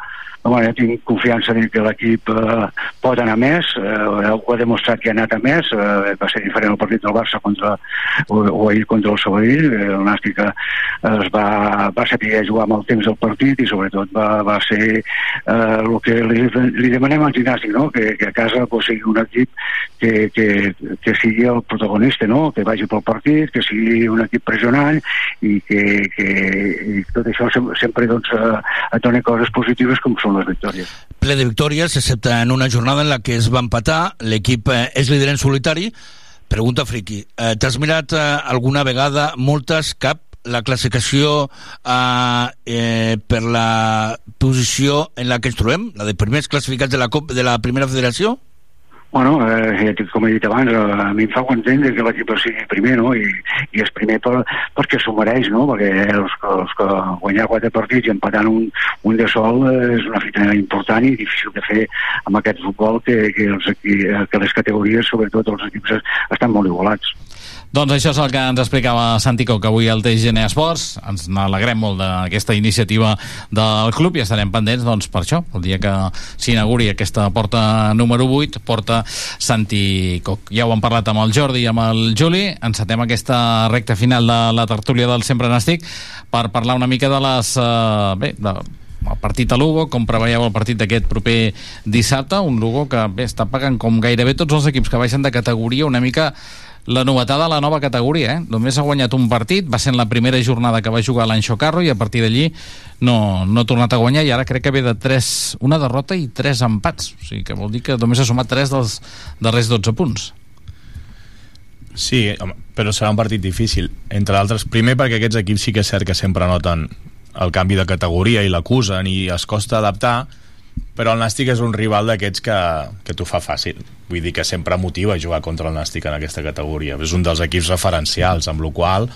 Bueno, tinc confiança en que l'equip eh, pot anar més, eh, ho ha demostrat que ha anat a més, eh, va ser diferent el partit del Barça contra, o, o ahir contra el Sabadell, eh, el Nàstic eh, es va, va saber jugar amb el temps del partit i sobretot va, va ser eh, el que li, li demanem al gimnàstic, no? que, que a casa pues, sigui un equip que, que, que sigui el protagonista, no? que vagi pel partit, que sigui un equip pressionant i que, que i tot això sempre, sempre doncs, eh, et coses positives com són les victòries. Ple de victòries, excepte en una jornada en la que es va empatar, l'equip eh, és líder en solitari. Pregunta friki, eh, t'has mirat eh, alguna vegada, moltes, cap, la classificació eh, eh, per la posició en la que ens trobem, la de primers classificats de la, Cop de la primera federació? Bueno, eh, com he dit abans, eh, a mi em fa content que l'equip sigui primer, no? I, i és primer per, perquè s'ho mereix, no? Perquè els, que- els que guanyar quatre partits i empatant un, un de sol eh, és una fita important i difícil de fer amb aquest futbol que, que, els, eh, que les categories, sobretot els equips, es- estan molt igualats. Doncs això és el que ens explicava Santi Coc avui al TGN Esports. Ens n'alegrem molt d'aquesta iniciativa del club i estarem pendents doncs, per això, el dia que s'inauguri aquesta porta número 8, porta Santi Coc. Ja ho hem parlat amb el Jordi i amb el Juli. Encetem aquesta recta final de la tertúlia del Sempre Nàstic per parlar una mica de les... Eh, bé, de, el partit a Lugo, com preveieu el partit d'aquest proper dissabte, un Lugo que bé, està pagant com gairebé tots els equips que baixen de categoria una mica la novetada de la nova categoria, eh? Només ha guanyat un partit, va ser en la primera jornada que va jugar l'any Xocarro i a partir d'allí no, no ha tornat a guanyar i ara crec que ve de tres, una derrota i tres empats. O sigui que vol dir que només ha sumat tres dels darrers 12 punts. Sí, però serà un partit difícil. Entre altres, primer perquè aquests equips sí que és cert que sempre noten el canvi de categoria i l'acusen i es costa adaptar, però el Nàstic és un rival d'aquests que, que t'ho fa fàcil. Vull dir que sempre motiva jugar contra el Nàstic en aquesta categoria. És un dels equips referencials, amb la qual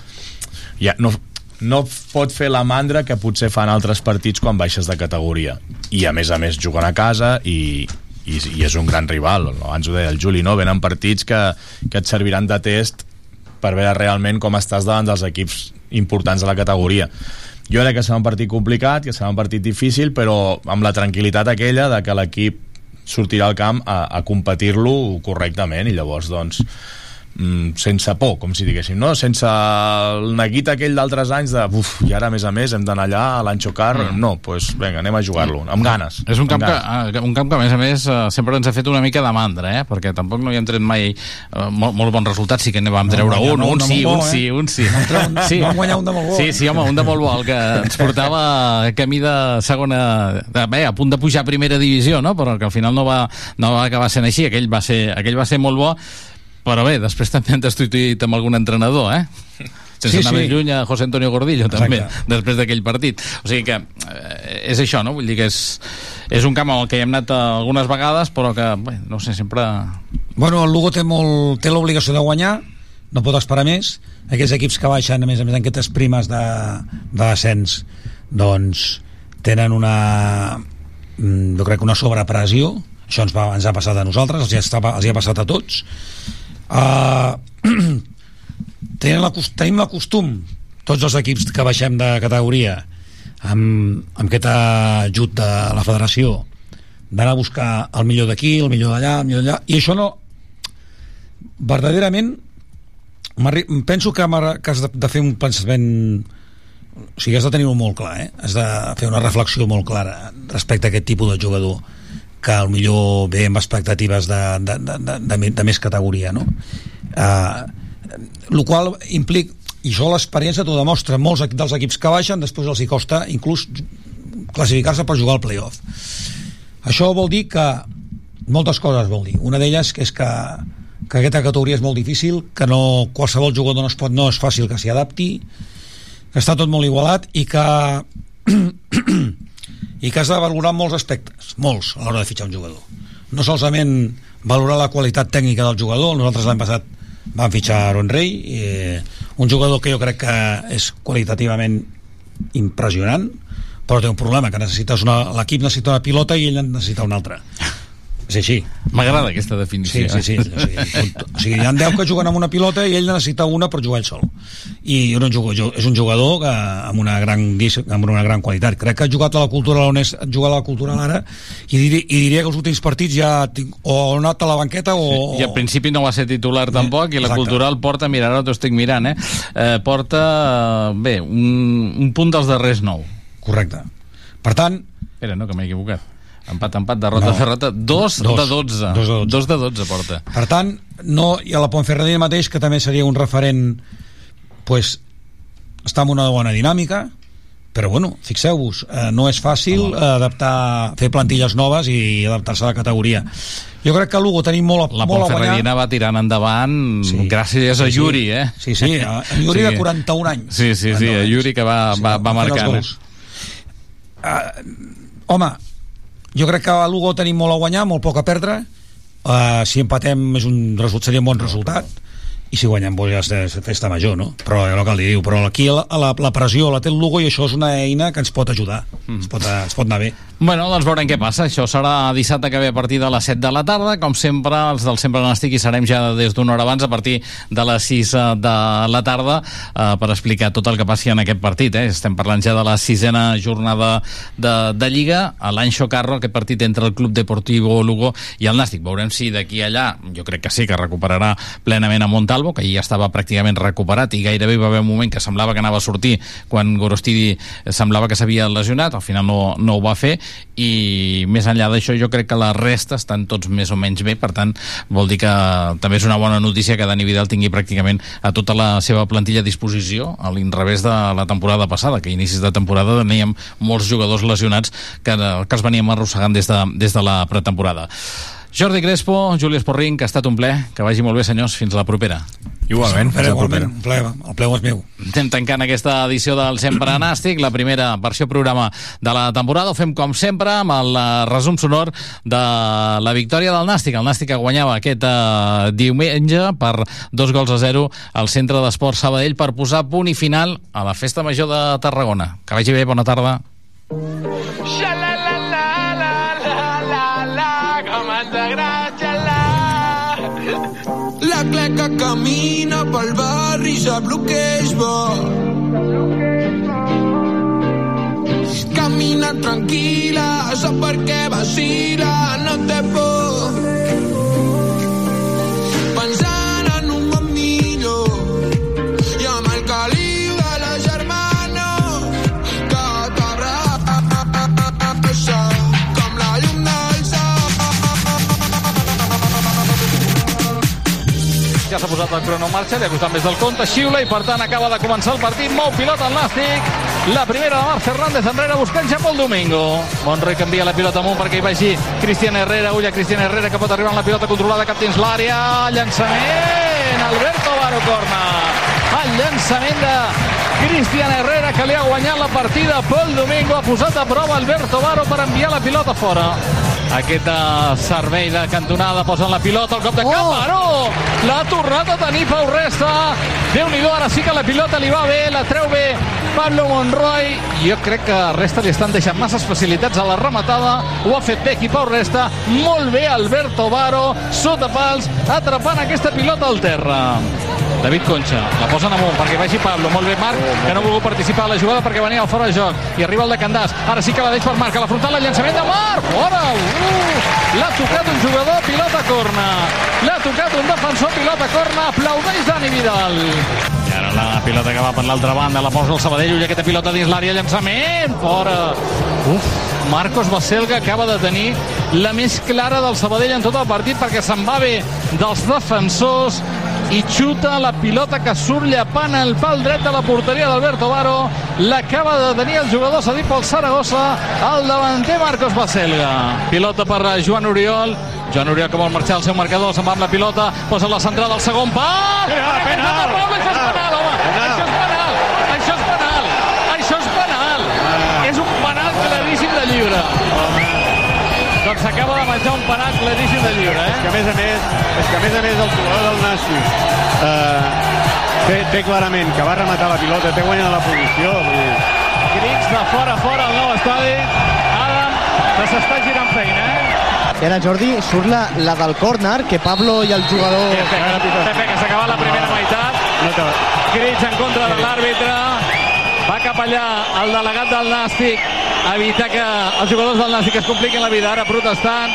ja no, no pot fer la mandra que potser fan altres partits quan baixes de categoria i a més a més juguen a casa i, i, i és un gran rival abans ho deia el Juli, no? venen partits que, que et serviran de test per veure realment com estàs davant dels equips importants de la categoria jo crec que serà un partit complicat, que serà un partit difícil, però amb la tranquil·litat aquella de que l'equip sortirà al camp a, a competir-lo correctament i llavors doncs mm, sense por, com si diguéssim, no? sense el neguit aquell d'altres anys de uf, i ara a més a més hem d'anar allà a l'Ancho Car mm. no, doncs pues, vinga, anem a jugar-lo amb ganes És un camp, amb que, ganes. ah, un camp que, a més a més, eh, sempre ens ha fet una mica de mandra, eh? perquè tampoc no hi hem tret mai eh, molt, molt bons resultats, sí que ne vam No, treure guanyar un, un un, de sí, un bo, sí, eh? un sí. Vam treure un- vam guanyar un de molt bo. Sí, sí, home, un de molt bo, el que ens portava camí de segona, de, bé, a punt de pujar a primera divisió, no? però que al final no va, no va acabar sent així, aquell va ser, aquell va ser molt bo, però bé, després també han destituït amb algun entrenador, eh? sense Sí, anar sí. més lluny a José Antonio Gordillo Exacte. també, després d'aquell partit o sigui que eh, és això, no? vull dir que és, és un camp al que hi hem anat algunes vegades però que, bé, no sé, sempre Bueno, el Lugo té, molt, té l'obligació de guanyar, no pot esperar més. Aquells equips que baixen, a més a més, en aquestes primes de, de descens, doncs tenen una, mm, jo crec que una sobrepressió. Això ens, va, ens ha passat a nosaltres, els hi, estava, els hi ha passat a tots. Uh, [CLEARS THROAT] tenen la, tenim la costum, tots els equips que baixem de categoria, amb, amb aquest ajut de la federació, d'anar a buscar el millor d'aquí, el millor d'allà, el millor d'allà, i això no, verdaderament penso que, que has de, de fer un pensament o sigui, has de tenir-ho molt clar eh? has de fer una reflexió molt clara respecte a aquest tipus de jugador que al millor ve amb expectatives de, de, de, de, de, de més categoria no? Uh, el qual implica i això l'experiència t'ho demostra molts dels equips que baixen després els hi costa inclús classificar-se per jugar al playoff això vol dir que moltes coses vol dir una d'elles que és que, que aquesta categoria és molt difícil que no, qualsevol jugador no es, pot, no és fàcil que s'hi adapti que està tot molt igualat i que [CLEARS THROAT] i que has de valorar molts aspectes molts a l'hora de fitxar un jugador. No solament valorar la qualitat tècnica del jugador. Nosaltres l'any passat vam fitxar Aaron Rey eh, un jugador que jo crec que és qualitativament impressionant però té un problema que necessites una, l'equip necessita una pilota i ell necessita una altra és així m'agrada aquesta definició Sí, sí, sí. O sigui, o sigui, hi ha 10 que juguen amb una pilota i ell necessita una per jugar ell sol. I no jugo, jo, és un jugador que, amb, una gran, amb una gran qualitat. Crec que ha jugat a la cultura on és jugar a la cultura ara i, dir, i diria que els últims partits ja tinc, o ha anat a la banqueta o... i al principi no va ser titular tampoc i la exacte. cultural porta, mira, ara t'ho estic mirant eh? Eh, porta, bé un, un punt dels darrers nou correcte per tant espera, no, que m'he equivocat empat, empat, derrota, No. derrota dos, Dos. de 12 Dos de 12. dos de 12 porta Per tant, no, i a la Ponferradina mateix, que també seria un referent, pues, està en una bona dinàmica, però bueno, fixeu-vos, eh, no és fàcil eh, adaptar, fer plantilles noves i adaptar-se a la categoria. Jo crec que a Lugo tenim molt, a- la molt a guanyar. Ponferradina va tirant endavant Sí. gràcies a Sí, sí. Yuri eh? Sí, sí, a- a Yuri de 41 anys. sí, sí, sí, a Yuri que va, va, va els marcant eh? gols. Home, jo crec que a Lugo tenim molt a guanyar, molt poc a perdre. Uh, si empatem és un, result- seria un bon resultat i si guanyem pues, ja és festa major no? però és el que li diu però aquí la, la, la pressió la té el Lugo i això és una eina que ens pot ajudar Mm. ens, pot, ens pot anar bé Bueno, doncs veurem què passa. Això serà dissabte que ve a partir de les 7 de la tarda. Com sempre, els del Sempre Nàstic hi serem ja des d'una hora abans, a partir de les 6 de la tarda, eh, per explicar tot el que passi en aquest partit. Eh? Estem parlant ja de la sisena jornada de, de Lliga, a l'Anxo Carro, aquest partit entre el Club Deportivo Lugo i el Nàstic. Veurem si d'aquí allà, jo crec que sí, que recuperarà plenament a Montalvo, que ja estava pràcticament recuperat i gairebé hi va haver un moment que semblava que anava a sortir quan Gorostidi semblava que s'havia lesionat, al final no, no ho va fer i més enllà d'això jo crec que la resta estan tots més o menys bé. Per tant vol dir que també és una bona notícia que Dani Vidal tingui pràcticament a tota la seva plantilla a disposició a l'inrevés de la temporada passada que a inicis de temporada teníem molts jugadors lesionats que, que els veníem arrossegant des de, des de la pretemporada Jordi Crespo, Juli Esporrin, que ha estat un ple. Que vagi molt bé, senyors. Fins la propera. Igualment, Faré igualment, un ple, el ple és meu. Estem tancant aquesta edició del Sempre Nàstic, la primera versió programa de la temporada. Ho fem, com sempre, amb el eh, resum sonor de la victòria del Nàstic. El Nàstic que guanyava aquest eh, diumenge per dos gols a zero al Centre d'Esports Sabadell per posar punt i final a la Festa Major de Tarragona. Que vagi bé, bona tarda. La sap el que és bo. Camina tranquil·la, sap per què vacila, no té por. Ja s'ha posat el crono en marxa, li ha costat més del compte, xiula i per tant acaba de començar el partit, mou pilota el Nàstic, la primera de Marc Fernández enrere buscant ja pel Domingo. Monroy canvia la pilota amunt perquè hi vagi Cristian Herrera, ulla Cristian Herrera que pot arribar amb la pilota controlada cap dins l'àrea, llançament, Alberto Baro corna. El llançament de Cristian Herrera que li ha guanyat la partida Pol Domingo, ha posat a prova Alberto Baro per enviar la pilota fora. Aquest eh, servei de cantonada posa la pilota, el cop de cap, Baró! L'ha tornat a tenir Pau Resta. Déu-n'hi-do, ara sí que la pilota li va bé, la treu bé Pablo Monroy. Jo crec que Resta li estan deixant masses facilitats a la rematada. Ho ha fet bé aquí Pau Resta. Molt bé Alberto Baro, sota pals, atrapant aquesta pilota al terra. David Concha, la posen amunt perquè vagi Pablo, molt bé Marc, que no ha volgut participar a la jugada perquè venia al fora de joc, i arriba el de Candàs, ara sí que la deix per Marc, a la frontal el llançament de Marc, fora, uh, l'ha tocat un jugador, pilota corna, l'ha tocat un defensor, pilota corna, aplaudeix Dani Vidal. I ara la pilota que va per l'altra banda, la posa el Sabadell, ulla aquesta pilota dins l'àrea, llançament, fora. Uf, Marcos Baselga acaba de tenir la més clara del Sabadell en tot el partit perquè se'n va bé dels defensors i xuta la pilota que surt llapant el pal dret de la porteria d'Alberto Baro. L'acaba de tenir el jugador cedit pel Saragossa, el davanter Marcos Baselga. Pilota per a Joan Oriol. Joan Oriol que vol marxar al seu marcador, se'n va amb la pilota, posa la centrada al segon pal. Penal, penal, això és penal, home. Això és penal, això és penal, això és penal. És un penal claríssim de lliure. Doncs s'acaba de menjar un penal claríssim de lliure, eh? És que a més a més, és que a més a més el jugador del Nàstic eh, té, té clarament que va rematar la pilota, té guanyat la posició. Vull Crits de fora fora al nou estadi. Adam, que s'està girant feina, eh? I ara, Jordi, surt la, la del córner, que Pablo i el jugador... Pepe, que s'ha acabat la primera meitat. Crits en contra de l'àrbitre. Va cap allà el delegat del Nàstic a evitar que els jugadors del Nàstic es compliquin la vida. Ara protestant,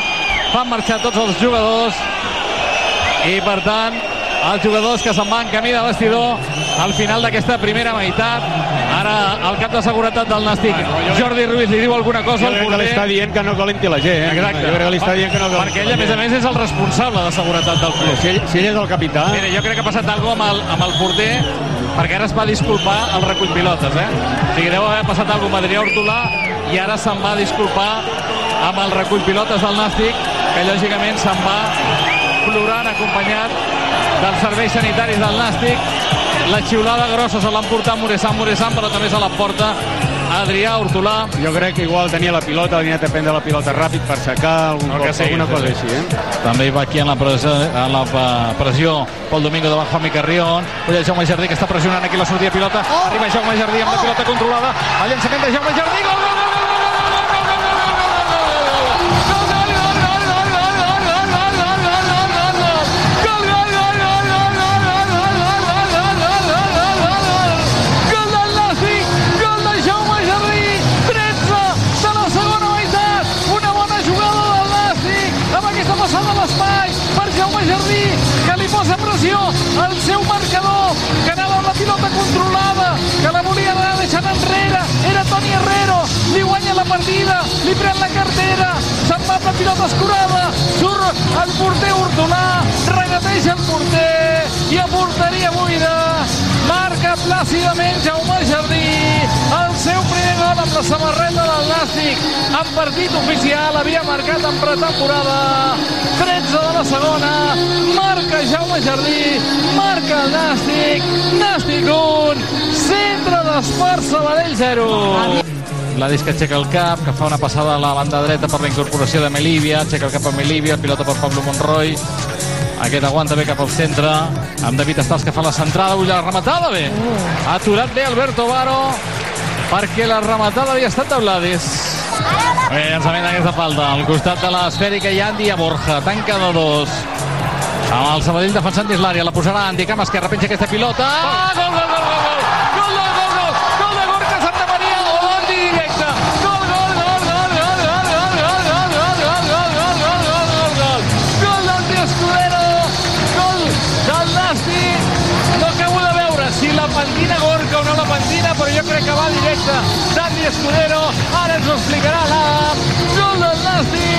fan marxar tots els jugadors i per tant els jugadors que se'n van camí de vestidor al final d'aquesta primera meitat ara el cap de seguretat del Nàstic Jordi Ruiz li diu alguna cosa jo al crec que li porter està dient que no calenti la gent. Exacte. Jo crec que li està dient que no calenti perquè ell a més a més és el responsable de seguretat del club Si ell, si ell és el capità... Mira, jo crec que ha passat alguna amb el, amb el porter perquè ara es va disculpar el recull pilotes, eh? O sigui, deu haver passat alguna amb Adrià Hortolà i ara se'n va disculpar amb el recull pilotes del Nàstic, que lògicament se'n va plorant acompanyat dels serveis sanitaris del Nàstic. La xiulada grossa se l'han portat Muresan, Muresan, però també se la porta Adrià Hortolà. Jo crec que igual tenia la pilota, havia de prendre la pilota ràpid per aixecar algun El cop, sigui, alguna sí, cosa sí. així. Eh? També hi va aquí en la, pressió, en la eh, pressió Pol Domingo davant Juanmi Carrión. Ulla Jaume Jardí que està pressionant aquí la sortida de pilota. Arriba Jaume Jardí amb la pilota controlada. El llançament de Jaume Jardí. Gol, gol, gol, partida, li pren la cartera, se'n va la pilota escurada, surt el porter Hortolà, regateja el porter i a porteria buida marca plàcidament Jaume Jardí el seu primer gol amb la samarreta del Nàstic en partit oficial, havia marcat en pretemporada 13 de la segona, marca Jaume Jardí, marca el Nàstic, Nàstic 1, centre d'Esport Sabadell 0. Gladys que aixeca el cap, que fa una passada a la banda dreta per la incorporació de Melívia, aixeca el cap a Melívia, pilota per Pablo Monroy, aquest aguanta bé cap al centre, amb David Estals que fa la centrada, ull la rematada bé. Ha aturat bé Alberto Varo, perquè la rematada havia estat de Gladys. Bé, llançament d'aquesta falta, al costat de l'esfèrica i Andy a Borja, tanca de dos. Amb el Sabadell defensant dins l'àrea, la posarà Andy, cam esquerra, penja aquesta pilota. Ah, gol, gol, gol! Gol, jo crec que va directe d'Andy Escudero. Ara ens ho explicarà l'Adam. Gol del Nasti!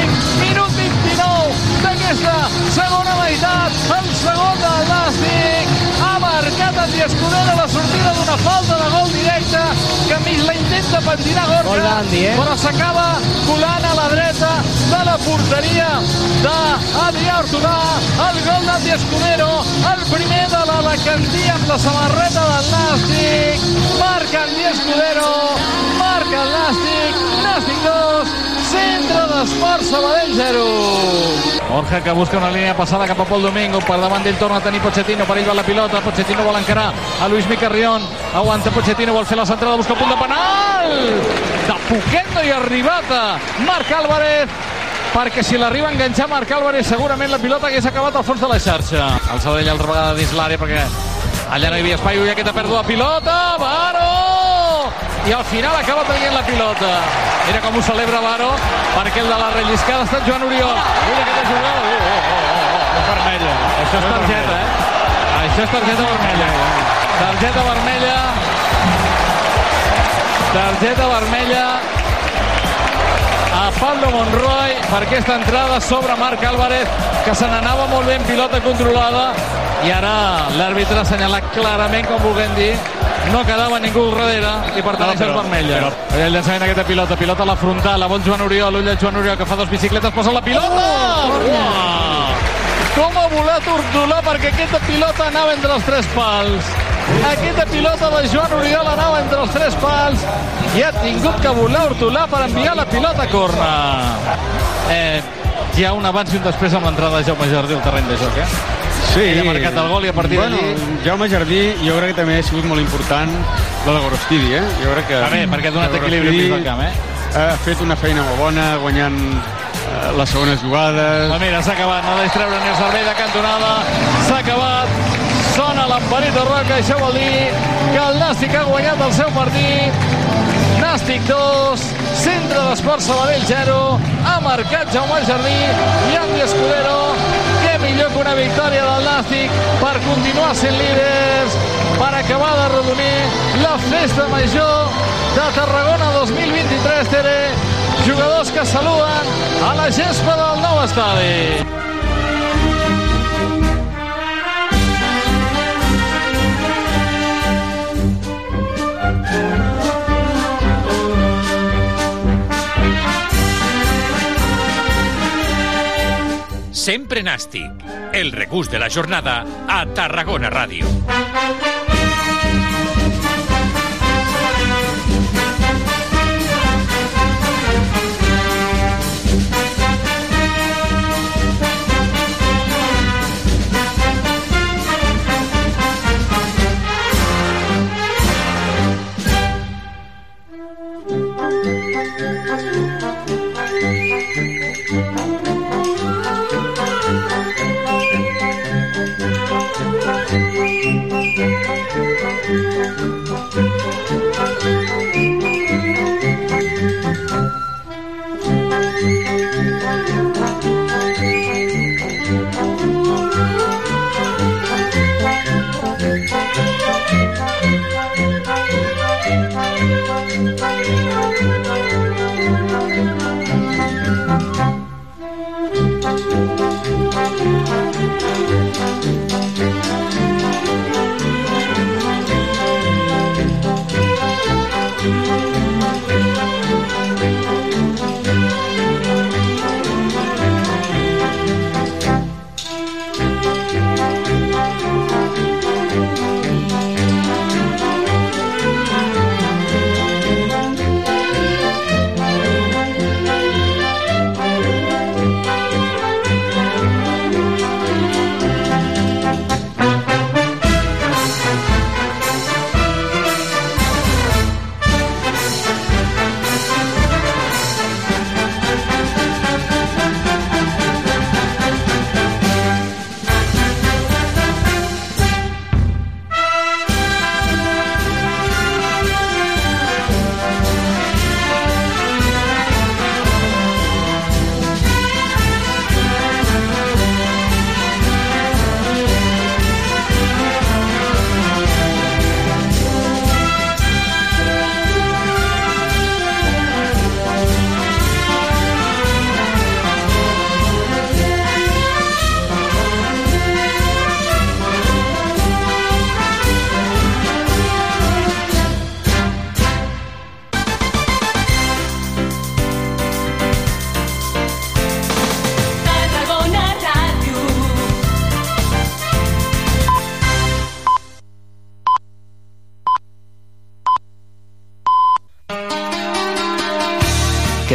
Minut 29 d'aquesta segona meitat. El segon del Nàstic. Ha marcat Andy Escudero la sortida d'una falta de gol directe que mig la intenta pentinar Gorka, eh? però s'acaba colant a la dreta de la porteria d'Adrià Ortolà. El gol d'Andy Escudero, el primer de l'Alacantí amb la samarreta del Nàstic. Marca Andy Escudero, marca el Nàstic, Nàstic 2, centre d'Esport Sabadell 0. Borja que busca una línia passada cap a Pol Domingo, per davant d'ell torna a tenir Pochettino, per ell va la pilota, Pochettino vol a Luis Micarrión, aguanta Pochettino, vol fer la centrada, busca el punt de penal! De hi ha arribat Álvarez, perquè si l'arriba a enganxar Marc Álvarez segurament la pilota hagués acabat al fons de la xarxa. El Sabadell altra vegada dins l'àrea perquè allà no hi havia espai, ull aquesta pèrdua de pilota, Varo! I al final acaba traient la pilota. Mira com ho celebra Varo, perquè el de la relliscada ha estat Joan Oriol. Ull aquesta jugada, oh, oh, oh, oh, oh. vermella. Això és targeta, eh? Això és targeta vermella. Targeta vermella. Targeta vermella a Pablo Monroy per aquesta entrada sobre Marc Álvarez que se n'anava molt bé en pilota controlada i ara l'àrbitre ha assenyalat clarament com vulguem dir no quedava ningú darrere i per tant No, això és però- vermella. però- el llançament d'aquesta pilota, pilota a la frontal a bon Joan Oriol, ull de Joan Oriol que fa dos bicicletes posa la pilota! Uah! com ha volat Ortolà perquè aquesta pilota anava entre els tres pals aquesta pilota de Joan Oriol anava entre els tres pals i ha tingut que volar Ortolà per enviar la pilota a corna eh, hi ha un abans i un després amb l'entrada de Jaume Jardí al terreny de joc eh? Sí. Ell ha marcat el gol i a partir bueno, d'allí... Jaume Jardí jo crec que també ha sigut molt important la de Gorostidi, eh? Jo crec que... A veure, perquè ha donat equilibri al del camp, eh? Ha fet una feina molt bona, guanyant eh, les segones jugades... Però mira, s'ha acabat, no ha de distreure ni el servei de cantonada, s'ha acabat, sona de Roca, això vol dir que el Nàstic ha guanyat el seu partit, Nàstic 2, centre d'esport Sabadell 0, ha marcat Jaume Jardí i Andy Escudero, què millor que una victòria del Nàstic per continuar sent líders, per acabar de redonir la festa major de Tarragona 2023, Tere, jugadors que saluden a la gespa del nou estadi. Sempre nàstic. El regust de la jornada a Tarragona Ràdio.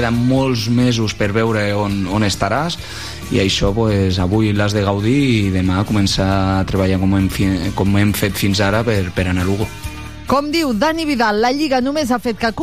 Queden molts mesos per veure on, on estaràs i això pues, avui l'has de gaudir i demà començar a treballar com hem, com hem fet fins ara per, per anar a Lugo. Com diu Dani Vidal, la Lliga només ha fet que